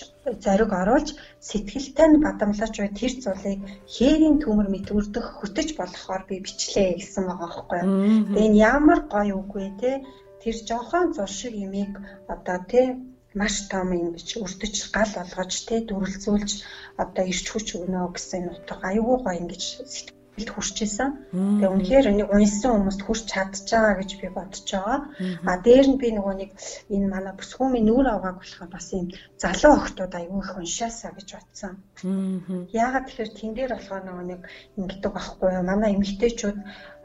Speaker 2: зориг оруулж сэтгэлтэй нь бадамлаж буй тэр зулыг хээрийн төмөр мэтгүрдэх хөтөж болохоор би бичлээ гэсэн байгаа байхгүй. Тэгээд энэ ямар гоё үг вэ тэ тэр жохон зур шиг имийг одоо тэ маш том ингэж өртөж гал болгож тэ дүрлзүүлж одоо ирч хүч өгнө гэсэн нутаг аюу гой ингэж илт хүрч исэн. Тэгээ үнэхээр энийг унсан хүмүүст хүрч чадж байгаа гэж би бодож байгаа. А дээр нь би нөгөө нэг энэ манай бүсгүүмийн нүүр авааг болохоор бас юм залуу охтууд аюу их уншаасаа гэж бодсон. Яагаад тэгэхээр тэн дээр болохоор нөгөө нэг ингэдэг байхгүй юу? Манай эмэгтэйчүүд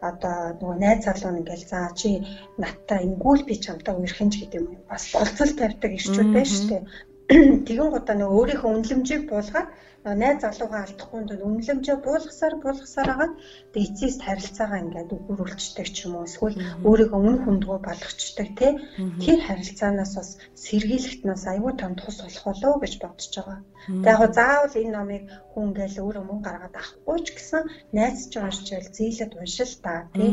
Speaker 2: одоо нөгөө найз залуу нь ингээл за чи надтай ингүүл би чамтай үерхэнж гэдэг юм бас болцол тавьдаг ирчүүд байна шүү дээ. Тэгэн гутаа нөгөө өөрийнхөө үнэлэмжийг буулгаад найз залуугаа алдахгүй нь үнэлэмжээ буулгасаар буулгасаар агаад тэгээ эцэст харилцаагаа ингээд өгөрүүлждэг ч юм уу эсвэл өөрийгөө үн хүндгүү болгочдаг тий Тэр харилцаанаас бас сэргийлэхт нас аюу тань тус болох болов гэж бодож байгаа. Тэгээ яг заавал энэ номыг хүн ингээл өөрөө мөн гаргаад авахгүй ч гэсэн найз ч уншчихвал зээлэд уншил та тий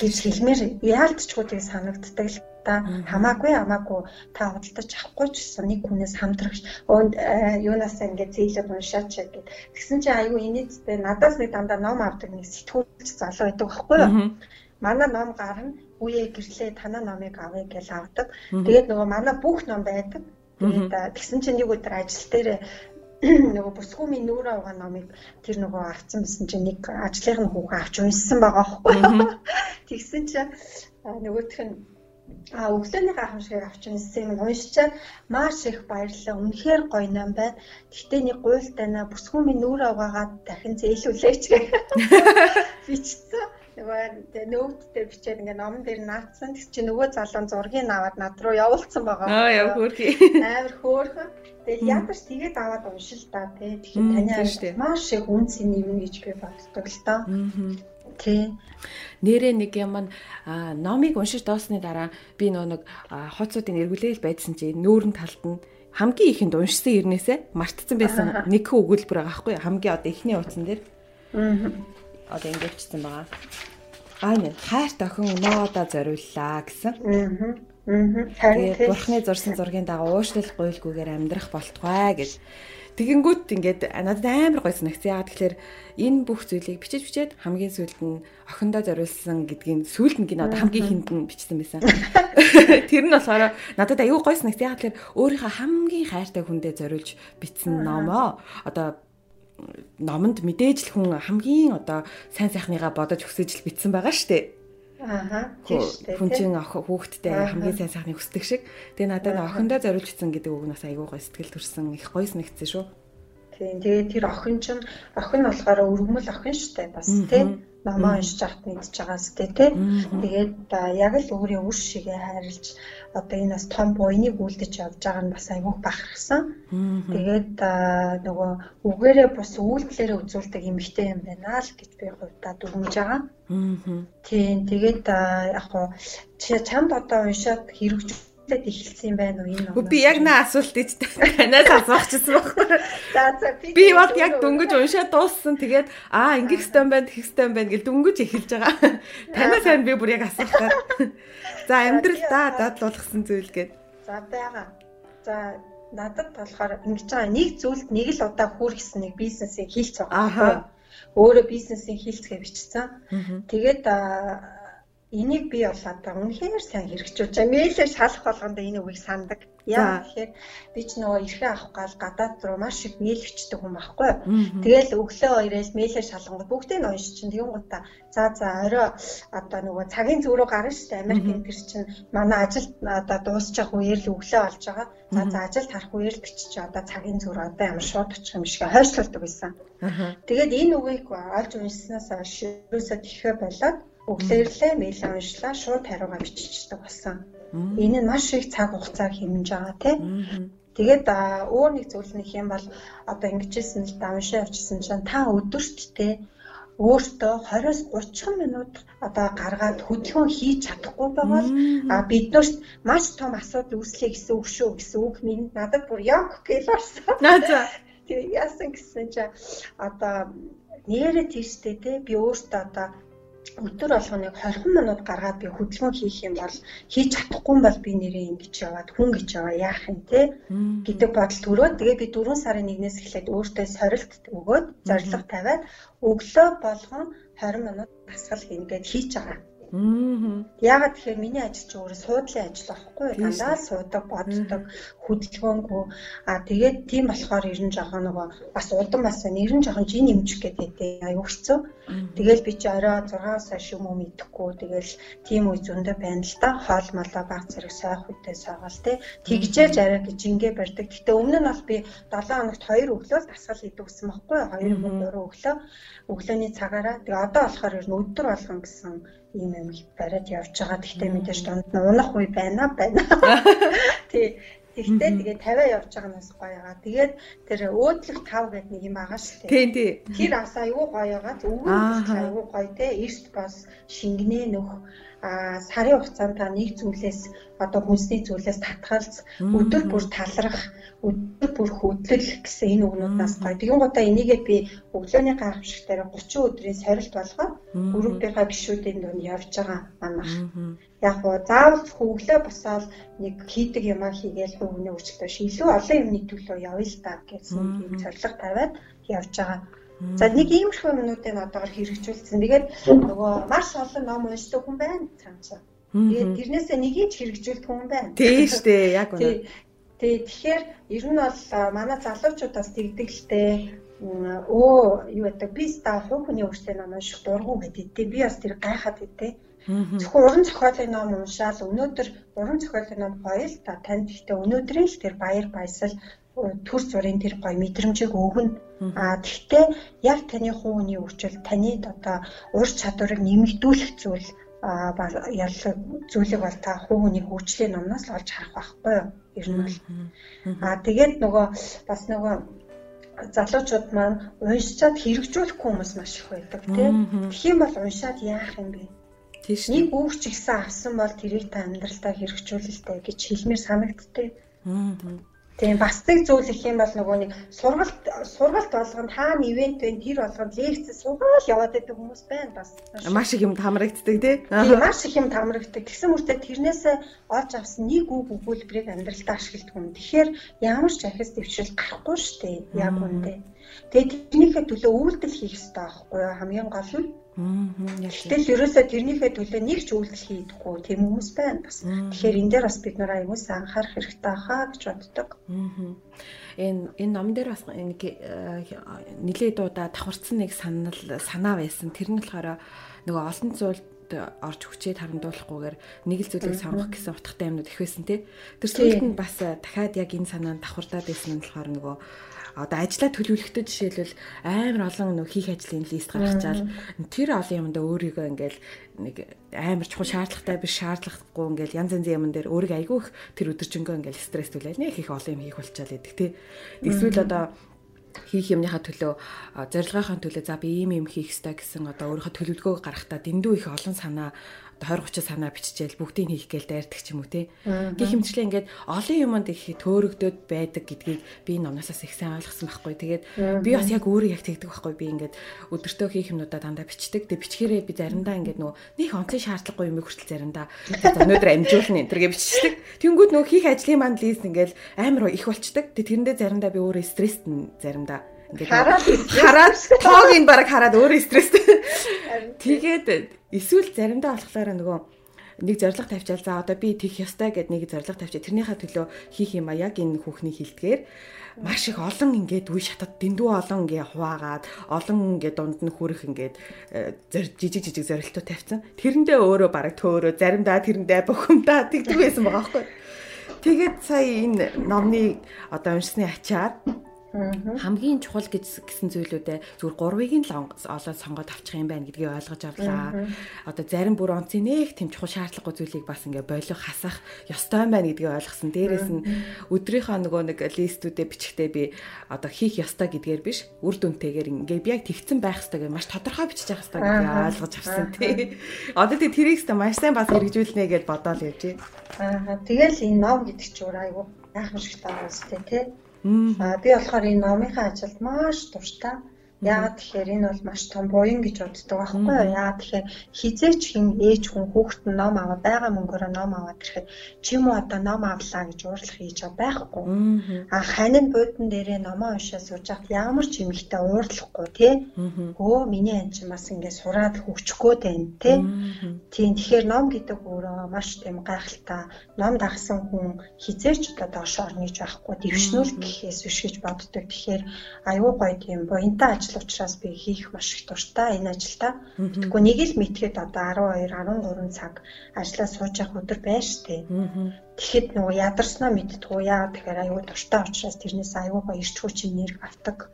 Speaker 2: гэж хэлмээр яалтчгүй тийг санагддаг л та хамаагүй хамаагүй та худалдаж авахгүй ч гэсэн нэг хүнээс хамтрах өөнд э, юунаас ингээд зээлээд уншаач гэд. Тэгсэн чинь айгүй инээдтэй надаас нэг дандаа ном авдаг нэг сэтгүүлч залуу байдаг байхгүй юу? Манай ном гарна үе гэрлээ танаа номыг авъя гэж авдаг. Тэгээд нөгөө манай бүх ном байдаг. Тэгээд тэгсэн чинь нэг өдөр ажил дээр <clears throat> нөгөө бүсгүүмийн нүүр аваа номыг тэр нөгөө авцсан байсан чинь нэг ажлынх нь хүүхэн авч унссан байгаа байхгүй. <laughs> Тэгсэн чинь нөгөөх нь А өглөөний гайхамшигыг авчирсан юм уншичаад маш их баярлалаа. Үнэхээр гоё ном байна. Гэхдээ нэг гуйлтайна бүсгүүмийн нүүр аваагаад дахин зээлүүлээч гэх. <laughs> Бичсэн. Нөгөө нөттэй бичээд ингээ номон дээр наацсан. Тэг чи нөгөө залуун зургийг аваад над руу явуулсан байгаа.
Speaker 1: Аа яв хөөрхий.
Speaker 2: Амар хөөрхөн. Тэгэл ядаж тэгээд аваад уншил та тий. Тэгэхээр таны маш их үнцний нэмнэ гэж би боддог л доо. Аа
Speaker 1: Тий. Нэрээ нэг юм номыг уншиж доосны дараа би нөө нэг хооцоодын эргүүлээл байдсан чи нүүрэн талд нь хамгийн ихэнд уншсан ирнээсээ мартцсан байсан нэг хүү өгүүлбэр байгаа байхгүй хамгийн одоо эхний утсан дээр. Аа. Одоо ингэвчсэн байгаа. Аа нэ хайрт охин өнөөдөө зориуллаа гэсэн. Аа. Тэгээд бурхны зурсан зургийн дагуу уушлал гуйлгүйгээр амьдрах болтугай гэж Тэгэнгүүт ингээд надад амар гой санагц. Яагаад тэгэхээр энэ бүх зүйлийг бичиж бичээд хамгийн сүүлд нь охиндоо зориулсан гэдгийг сүүлд нь гин одоо хамгийн хүнд нь бичсэн байсан. <laughs> Тэр нь болохоор надад аюу гой санагц. Яагаад тэгэхээр өөрийнхөө хамгийн хайртай хүндээ зориулж бичсэн номоо одоо номонд мэдээж л хүн хамгийн одоо сайн сайхныгаа бодож өсөж л бичсэн байгаа шүү дээ. Аа хүн чинь хүүхэдтэй хамгийн сайн сайхныг хүсдэг шиг. Тэгээ надад охиндоо зориулжсэн гэдэг үг нас айгүй гой сэтгэл төрсэн их гойс нэгцсэн шүү.
Speaker 2: Тийм тэгээ тэр охин чинь охин нь болохоор өргөмөл охин штэ бас тийм намаа уншиж авт мэдж байгаа сте тий. Тэгээд яг л өөрийн үр шигээ хайрлж одоо энэ бас том буйныг үлдэж явж байгаа нь бас айгүйх бахархсан. Тэгээд нөгөө үгээрээ бас үйлдэлээрээ үзүүлдэг эмэгтэй юм байна л гэж би хувьдаа дүгнэж байгаа. Тийм тэгээд яг хуу чамд одоо уншаад хэрэгжүүлж хэлээд эхэлсэн юм байна уу энэ
Speaker 1: ном. Би яг наа асуулт ич танаас асуучихсан байхгүй. За за би бол яг дөнгөж уншаад дууссан. Тэгээд аа ингэх хэвээр байна, тэгэх хэвээр байна гэл дөнгөж эхэлж байгаа. Танаас сайн би бүр яг асуухаа. За амьдрал да дадлуулсан зүйл гээд.
Speaker 2: За байгаа. За надад болохоор ингэж байгаа нэг зүйлд нэг л удаа хүргэсэн нэг бизнесийг хийлц байгаа. Өөрөө бизнесийг хийлцгээ бичсэн. Тэгээд энийг би бол одоо үнэхээр сайн хэрэгжүүлж байгаа. Мэйлээ шалах болгонд энэ үгийг сандаг. Яа тэгэхээр би ч нөгөө эрхээ авах гал гадаад руу маш их мэйлэгчдэг хүн байхгүй. Тэгэл өглөө хоёроо мэйлээ шалгангууд бүгдийг нь уншиж чинь тэгэн гутаа за за орой одоо нөгөө цагийн зүг рүү гарна шүү дээ. Америкийн тэр чинь манай ажил одоо дуусчих үеэр л өглөө болж байгаа. За за ажилд харах үеэр л бичиж одоо цагийн зүг рүү одоо ямар шууд очих юм шиг хойшлуулдаг байсан. Тэгээд энэ үгийг олж уншсанаас хойш ерөөсөө тэхээ болоод өглөөрлөө мэйл уншлаа шууд хариугаа биччихдэг болсон. Энэ нь маш их цаг хугацаа хэмнэж байгаа тийм. Тэгээд өөр нэг зүйл нэг юм бол одоо ингэжсэн л давшаа явчихсан чинь та өдөрт те өөртөө 20-оос 30 минут одоо гаргаад хөдөлгөөн хийж чадахгүй байгаа а биднэрт маш том асуудал үүслэе гэсэн үг шүү гэсэн үг минь надад бүр яг гэл болсон. Тэг яасан гэсэн чи одоо нэрэ тийштэй те би өөртөө одоо өдөр болгоныг 20 минут гаргаад би хөдөлгөөн хийх юм бол хийж чадахгүй бол би нэрээ ингэж яваад хүн гэж яваа яах юм те? Гэдэг бодол төрөөд тэгээ би 4 сарын 1-ээс эхлээд өөртөө сорилт өгөөд зорилго тавиад өглөө болгон 20 минут дасгал хийнгээд хийж байгаа. Яагаад тэгэхээр миний ажил чи өөрөө суудлын ажил байхгүй? Дандаа суудаг, боддог, хөдөлгөөнгүй. Аа тэгээд тийм болохоор ер нь жоохон нөгөө бас удан бас нэр нь жоохон жин нэмжих гэдэг аюу хэцүү. Тэгэл би чи орой 6-аас хойш юм уу мэдэхгүй. Тэгэл тийм үе зөндөө байна л да. Хоол молоо баг зэрэг сойх үедээ сойгол те. Тэгжээж арай гэж ингээ барьдаг. Гэтэ өмнө нь бол би 7 хоногт 2 өглөө дасгал хийдэг гэсэн баггүй юу? 2 3 өглөө. Өглөөний цагаараа. Тэгээ одоо болохоор ер нь өдөр болгон гэсэн ийм юм бариад явж байгаа. Гэхдээ мэдээж донд нь унах үе байна байна. <laughs> Тий. Тэгтээ тэгээ 50 явж байгаа нас гоё байгаа. Тэгээд тэр өөдлөх 5 гэдэг нэг юм байгаа шүү дээ.
Speaker 1: Тий, тий.
Speaker 2: Тэр бас аюу гоё байгаа. Өвөг аюу гоё те. Эрт бас шингэнэ нөх сарын хугацаанд та нэг зүйлээс одоо хүнсний зүйлээс татгалз өдөр бүр талрах өдөр бүр хөдлөл гэсэн энэ үгнүүдээс гоё. Тэгин гутаа энийгээ би өглөөний гайхамшиг дээр 30 өдрийн сорилт болгоо группийнхаа гишүүдийн дунд явж байгаа манайх. Яг гоо заавал өглөө босоод нэг хийдэг юмаа хийгээл хувийн өөрчлөлтөө шилүү олон юмны төлөө явъя л та гэсэн юм зорилго тавиад явж байгаа. За нэг иймэрхүү юмнуудыг одоогор хэрэгжүүлсэн. Тэгээд нөгөө маш олон ном уншдаг хүн байна цаанчаа. Тэгээд тэрнээсээ нэгийг ч хэрэгжүүлдэг хүн байна.
Speaker 1: Тийм шүү дээ, яг үнэ.
Speaker 2: Тэгээ тэгэхээр ер нь бол манай залуучуудаас тэгдэг л дээ өө юу гэдэг би ста хувь хүний өөртөө ном унших дургу гэдэг. Би бас тэр гайхаад өгдөө. Зөвхөн уран зохиолын ном уншаал өнөөдөр уран зохиолын ном гоё л та танд ихтэй өнөөдрийн л тэр баяр баясал төр зургийн тэр гоё мэдрэмжийг өгнө. А тэгтээ яг таны хувийн өөрчлөл таны одоо ур чадварыг нэмэгдүүлэх зүйл яллаг зүйлийг бол та хувийн хөгжлийн номноос олж харах байхгүй юу? Ер нь бол. А тэгээд нөгөө бас нөгөө залуучууд маань уншичаад хэрэгжүүлэх хүмүүс маш их байдаг тийм. Юм бол уншаад яах юм бэ? Тийш. Нэг үг ч ихсэн авсан бол тэрийг та амьдралдаа хэрэгжүүлэлтэй гэж хэлмээр санагдтыг. Тийм бас нэг зүйл их юм бол нөгөө нэг сургалт сургалт болгонд хаана ивент вэ тэр болгонд лекц сургаал яваад байдаг хүмүүс байна бас.
Speaker 1: Маш их юм хамрагддаг тий.
Speaker 2: Тийм маш их юм хамрагддаг. Тэгсэн мөртөө тэрнээсээ олж авсан нэг үг өгүүлбэрийг амьдралтаа ашигладаг юм. Тэгэхээр ямар ч ахис төвшил гарахгүй шүү дээ. Яг үндэ. Тэгээд тэрнийхээ төлөө үйлдэл хийх хэрэгтэй байхгүй юу? Хамгийн гол нь Гэтэл ерөөсөө тэрнийхээ төлөө нэг ч үйлдэл хийдэггүй тийм хүмүүс байна бас. Тэгэхээр энэ дээр бас бид нар аюулс анхаарах хэрэгтэй хаа гэж боддог.
Speaker 1: Энэ энэ ном дээр бас нэг нилээд удаа давхарцсан нэг санал санаа байсан. Тэр нь болохоор нөгөө олон зүйлд орж хүчээд харандуулахгүйгээр нэг л зүйлийг сонгох гэсэн утгатай юмнууд их байсан тий. Тэр сүүлд нь бас дахиад яг энэ санаанд давхардаад байсан нь болохоор нөгөө одоо ажиллаа төлөвлөхдөө жишээлбэл амар олон нөх хийх ажлын лист гаргачаал тэр олон юмдаа өөрийгөө ингээл нэг амар чухал шаардлагатай биш шаардлагагүй ингээл янз янзын юм дээр өөрийгөө айгүй их тэр өдөржингөө ингээл стресстүүлээ нэг их олон юм хийх болчаал гэдэг тий. Эсвэл одоо хийх юмныхаа төлөө зорилгынхаа төлөө за би ийм юм хийх ёстой гэсэн одоо өөрийнхөө төлөвлөгөөг гаргахтаа дэндүү их олон санаа 20 30 санаа биччихэл бүгдийг хийх гээл дайрдаг ч юм уу те. Гэх хэмчлээ ингээд олон юмд их төөрөгдөд байдаг гэдгийг би номнасаас их сайн ойлгосон байхгүй. Тэгээд би бас яг өөрөө яг тэгдэг байхгүй. Би ингээд өдөртөө хийх юмнуудаа дандаа бичдэг. Тэгээд бичгээрээ би заримдаа ингээд нөө нэг онцгийн шаардлагагүй юм хүртэл заримдаа өнөөдөр амжуулна энэ төргээ бичдэг. Тэнгүүд нөө хийх ажлын манд лист ингээд амар их болчдөг. Тэгээд тэрэндээ заримдаа би өөрөө стресст заримдаа
Speaker 2: ингээд хараад
Speaker 1: тоог ин бараг хараад өөрөө стресстэй. Тэгээд эсвэл заримдаа болохоор нөгөө нэг зориг тавьчаал за одоо би тийх ёстой гэд нэг зориг тавьчаа тэрнийхээ төлөө хийх юм а яг энэ хүүхний хилдгээр маш их олон ингээд үе шатад дэндүү олон ингээ хуваагаад олон ингээ дунд нь хүрэх ингээд э, жижиг жижиг зорилтууд тавьсан. Тэрэндээ өөрөө бараг төөрөө заримдаа тэрэндээ бухимдаа тэгдэг байсан байгаа байхгүй. Тэгээд сая энэ номны одоо уншсны ачаар хамгийн чухал гэж гэсэн зүйлүүдээ зүгээр гурвыг нь л олоод сонгоод авчих юм байна гэдгийг ойлгож авлаа. Одоо зарим бүр онцын нэг тийм чухал шаардлагагүй зүйлийг бас ингээ болих хасах ёстой байна гэдгийг ойлгосон. Дээрээс нь өдрийнхөө нөгөө нэг листүүдээ бичихтэй би одоо хийх ёстой гэдгээр биш үр дүнтэйгээр ингээ би яг тэгцэн байх ёстой гэж маш тодорхой бичиж явах ёстой гэдгийг ойлгож авсан тий. Одоо тий тэрийг ч маш сайн бас хэрэгжүүлнэ гэж бодоол явж
Speaker 2: байна. Аа тэгэл энэ ном гэдэг чинь айгу яах юм шиг таа үстэй тий Аа би болохоор энэ номынхаа ажилд маш дуртай. Яагаад тэгэхээр энэ бол маш том буян гэж боддог байхгүй юу? Яагаад тэгэхээр хизээч хин ээж хүн хүүхэд нь ном аваад байгаа мөнгөөрөө ном аваад ирэхэд чи юм уу одоо ном авлаа гэж уурлах хийж байхгүй. А ханин буудан дээрээ номоо уншаа сууж хат ямар ч юмхтэй уурлахгүй тий. Өө миний ань чи бас ингээд сураад хөвчгөөд байна тий. Тийм тэгэхээр ном гэдэг өөрөө маш тийм гайхалтай. Ном дагсан хүн хизээч одоо доош орно гэж байхгүй. Дэвшнүүл гэхээс биш гэж боддог. Тэгэхээр аюу гой тийм буянтай ажил ажил учраас би хийх маш их дуртай энэ ажилдаа. Тэгэхгүй нэг л мэтгэд одоо 12 13 цаг ажиллаа сууж явах өдөр байж тээ. Тэгэхэд нөгөө ядарснаа мэдтгүү яа тэгэхээр аюу дуртай учраас тэрнээс аюу гоё ирч хүчин нэр авдаг.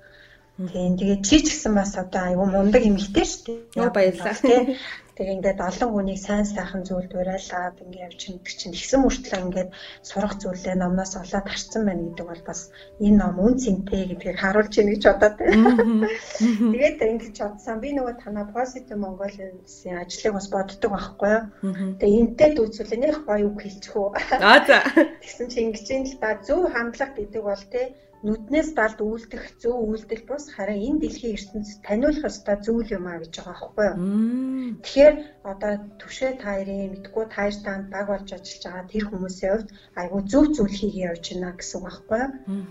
Speaker 2: Тийм тэгээд чи ч гэсэн бас одоо аюу мундаг эмэгтэй шүү дээ.
Speaker 1: Яа баярлалаа. <laughs>
Speaker 2: Тэгээ ингээд олон хүнийг сайн сайхан зүйлд уриалаад ингээд явж мэддэг чинь ихсэн мөртлөө ингээд сурах зүйлээ номноос олоод харсан байна гэдэг бол бас энэ ном үн цэнтэй гэдгийг харуулж ийн гэж бодоод байна. Тэгээд ингэж бодсон. Би нөгөө танаа Positive Mongolia-ийн ажлыг бас боддог байхгүй юу. Тэгээ энтэй дүүцүүлээ нэх гоё үг хэлчих үү.
Speaker 1: Аа за.
Speaker 2: Тэгсэн чинь ингэж л да зөв хандлага гэдэг бол те нүднээс далд үйлдэх зөв үйлдэл бус харин энэ дэлхийн ертөнцид таниулах ёстой зүйл юм а гэж байгаа байхгүй юу. Тэгэхээр одоо төвшөө таарын мэдгүй таар таанд баг болж ажиллаж байгаа тэр хүмүүсийн хувьд айгүй зөв зүйл хийгээ явж байна гэсэн үг байхгүй юу.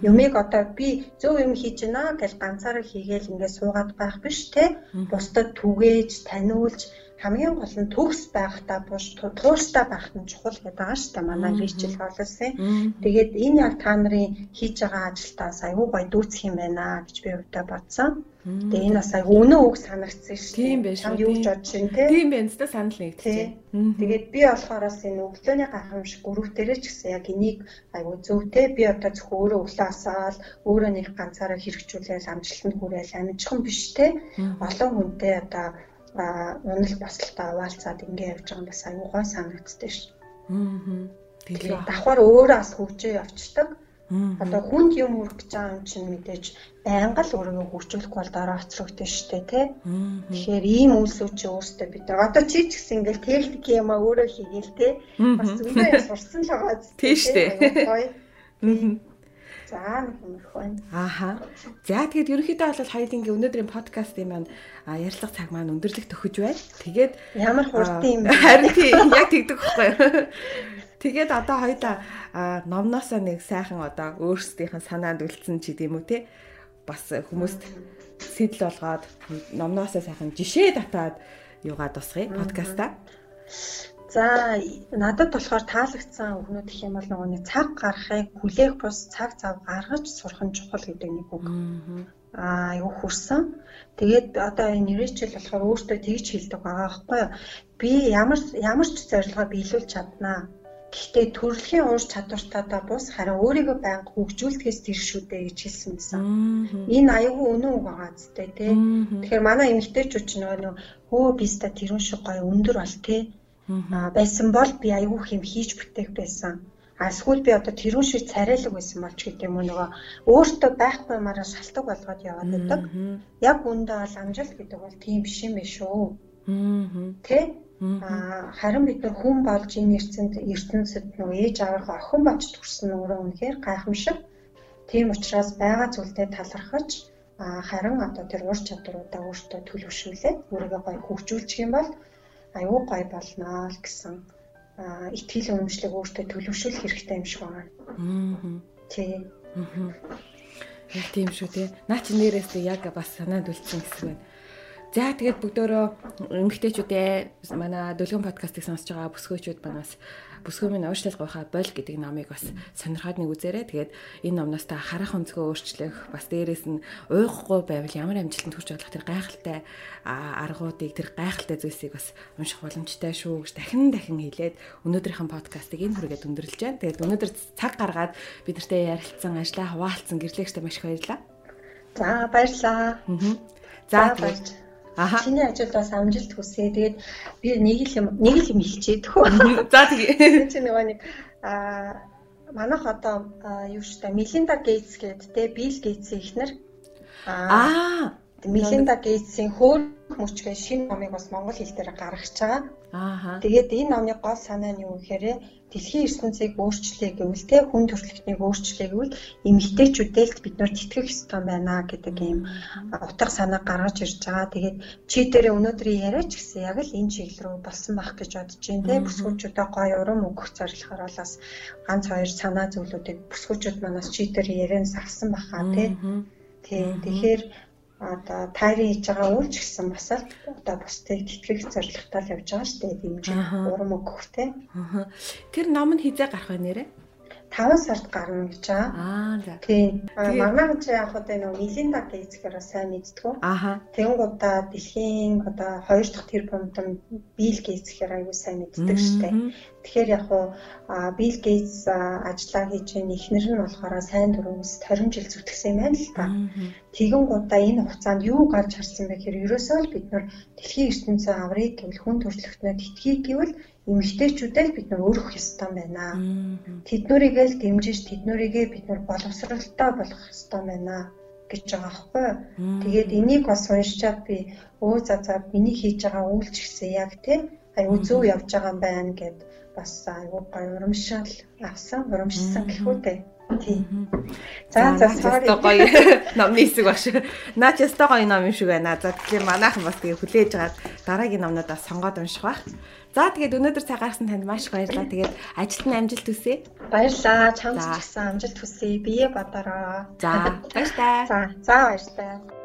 Speaker 2: Юмыг одоо би зөв юм хийж байна гэж ганцаараа хийгээл ингээд суугаад байх биш те. Бусдад түгээж таниулж хамгийн гол нь төгс байхдаа буш тууштай байх нь чухал гэдэг байгаа шүү дээ манай ричл хоолсон. Тэгээд энэ яг та нарын хийж байгаа ажилтаас аюу гой дүүцэх юм байна гэж би өвдө бодсон. Тэгээ энэ бас аюу өнөө үг санагдсан шүү дээ.
Speaker 1: Тийм.
Speaker 2: Чам юу ч бодож байна те.
Speaker 1: Тийм байна. Тэ санал нэгдчихэ.
Speaker 2: Тэгээд би болохоороос энэ өглөөний гайхамшиг групптерээ ч гэсэн яг энийг аюу зөвтэй би одоо зөвхөн өөрөө өглөө асаал өөрөө нэг ганцаараа хэрэгжүүлээл амжилтанд хүрээл амжихан биш те. Олон хүнтэй одоо унал бослолтой хаваалцаад ингэ явж байгаа юм бас аюу гой санагддаг шүү. Аа. Тэгээд давхар өөрөө бас хөгжөө явцдаг. Одоо хүнд юм үргэж байгаа юм чинь мэдээж байнга л өөрийгөө хөгжүүлэх бол дараа хоцрогдсон шүү дээ тий. Тэгэхээр ийм үйлсүүд чи өөртөө бид одоо чи ч гэсэн ингээл техник юм а өөрөө хийгээл тий. Бас зүгээр сурсан л байгаа зү.
Speaker 1: Тий шүү дээ.
Speaker 2: За нэг юм байна.
Speaker 1: Ааха. За тэгээд ерөнхийдөө бол хоёулынгийн өнөөдрийн подкастын маань ярилцлага цаг маань өндөрлөх төхөж байна. Тэгээд
Speaker 2: ямар хурдан юм
Speaker 1: бэ? <laughs> Харин тийм яг тэгдэг байхгүй. <laughs> Тэгээд одоо хоёулаа номноосоо нэг сайхан одоо өөрсдийнх нь санаанд үлдсэн ч гэдэм үү те. Бас хүмүүст сэтэл болгоод номноосоо сайхан жишээ татаад юугаад тусгая подкаста.
Speaker 2: За надад болохоор таалагдсан өгнүүд гэх юм бол нөгөө нэг цаг гарахыг хүлээх бус цаг цав гаргаж сурах нь чухал гэдэг нэг үг. Аа юу хүрсэн. Тэгээд одоо энэ Рэчел болохоор өөртөө тэгж хэлдэг байгаа байхгүй юу? Би ямар ямар ч зорилгоо биелүүлж чаднаа. Гэхдээ төрөлхийн уурч чадвартайдаа бус харин өөрийгөө байнга хөгжүүлдэхээс тэр шүү дээ гэж хэлсэн байсан. Энэ аюулгүй өнөө үг байгаа зү тэ. Тэгэхээр манай эмэгтэйчүүд ч нөгөө хөө биста тэрүүн шиг гоё өндөр бол Аа байсан бол би аягүй хэм хийж бүтээх байсан. А эсвэл би одоо тэрүүн шиг царайлаг байсан болч гэдэг юм уу нөгөө өөртөө байхгүй юмараа шалтгаан болгоод яваад байдаг. Яг үндэ бол амжилт гэдэг бол тийм биш юм биш үү? Тэ? Аа харин бид нар хүн болж энэ ертөнд ертөнцид нөгөө ээж аваахаа охин болж төрсөн өөрөө үнэхээр гайхамшиг. Тийм учраас байгаа зүйлдээ талархаж харин одоо тэр ур чадваруудаа өөртөө төлөвшүүлээд өөрийгөө гоё хөгжүүлчих юм бол аюу гай болноо л гэсэн итгэл үнэмшлэг өөртөө төлөвшүүлэх хэрэгтэй юм шиг байна. Аа. Тий. Аа.
Speaker 1: Яг тийм шүү тий. Наа чи нэрээс яг бас санаанд үлдсэн гэсэн байна. За тэгээд бүгдөө эмгтээчүүдээ манай дөлгөн подкастыг сонсож байгаа бүсгөөчүүд маань бас бүсгүй минь уушлал гойхаа боль гэдэг номыг бас сонирхоод нэг үзээрэй. Тэгээд энэ номноос та харах өнцгөө өөрчлөх бас дээрээс нь уухгүй байвал ямар амжилтанд хүрч болох тэр гайхалтай аргуудыг тэр гайхалтай зүйлсийг бас унших боломжтой шүү гэж дахин дахин хэлээд өнөөдрийнхэн подкастыг энэ хүргээд өндөрлөж байна. Тэгээд өнөөдөр цаг гаргаад бид нартай ярилцсан, ажиллаа хуваалцсан гэрлэгчтэй маш их баярлалаа.
Speaker 2: За баярлалаа.
Speaker 1: За баярлалаа.
Speaker 2: Чиний ажилд бас амжилт хүсье. Тэгээд би нэг л юм нэг л юм хэлчихээ төхөө. <laughs>
Speaker 1: За тэгээ.
Speaker 2: Чи нөгөө нэг аа манайх одоо юу штэ Мелинда Гейтс гээд те Билл Гейтсийн эхнэр
Speaker 1: аа
Speaker 2: Мелинда Гейтсийн хөөх мөчгөө шинэ номыг бас монгол хэл дээр гаргаж байгаа. Аа. Тэгээд энэ номны гол санаа нь юу гэхээр дэлхийн ертөнцийг өөрчлөе гэвэл те хүн төрөлхтнийг өөрчлөе гэвэл эмэгтэйчүүдэлд бид нар тэтгэх ёстой байна гэдэг ийм утга санаа гаргаж ирж байгаа. Тэгээд чи дээр өнөөдрийн яриач гэсэн яг л энэ чиглэл рүү болсон байх гэж бодож байна те. Бүсгүүчүүдэд гоё урам өгөх зорилгоор бас ганц хоёр санаа зүйлүүдийг бүсгүүчүүд манаас чи дээр ярианаас авсан баха те. Тийм. Тэгэхээр одоо тайрын хийж байгаа үйл ч гэсэн бас л одоо бусдыг тэтгэх зорилготой л явж байгаа шүү дээ. Дэмжих урам өгөх те.
Speaker 1: Тэр ном нь хизээ гарах вэ нэрэ?
Speaker 2: 5 сард гарна гэж байгаа. Аа за. Тийм. Манай чи яг одоо нэг Мелинда Гейтсгээр сайн мэдтгүү. Аха. Тэнгуудаа дэлхийн одоо хоёр дахь тэр бомтон Билл Гейтсгээр аягүй сайн мэддэг штэ. Тэгэхээр яг уу Билл Гейтс ажиллаа хийж байгаа ихнэр нь болохоор сайн дурымс 20 жил зүтгэсэн юм байна л та. Тэгэн гудаа энэ хугацаанд юу гарч харсан бэ гэхээр ерөөсөө л бид нар дэлхийн ертөнцийн аврыг гэвэл хүн төрөлхтнөд итгэхийг гэвэл эмэгтэйчүүдээ бид нар өөрөх ёстой байна. Тэднүүрийгээ л дэмжиж тэднүүрийгээ бид нар боловсралтай болгох ёстой байна гэж байгаа аахгүй. Тэгээд энийг бас уншичаад би өө за за миний хийж байгаа үйлч гэсэн яг тийм аюу зөв явж байгаа юм байна гэд бас аюу гоё урамшил авсан урамшсан гэхүү дээ. Тийм. За за sorry гоё <laughs> номны хэсэг багш. Наач ястай гоё ном юм шиг байна. За тэгэхээр манайхан бас тэгээ хүлээж аваад дараагийн номнуудаа сонгоод унших бах. За тэгээд өнөөдөр цаг гаргасан танд маш их баярлалаа. Тэгээд ажилд нь амжилт хүсье. Баярлалаа. Чамд ч гэсэн амжилт хүсье. Бие бодороо. За баярлалаа. За за баярлалаа.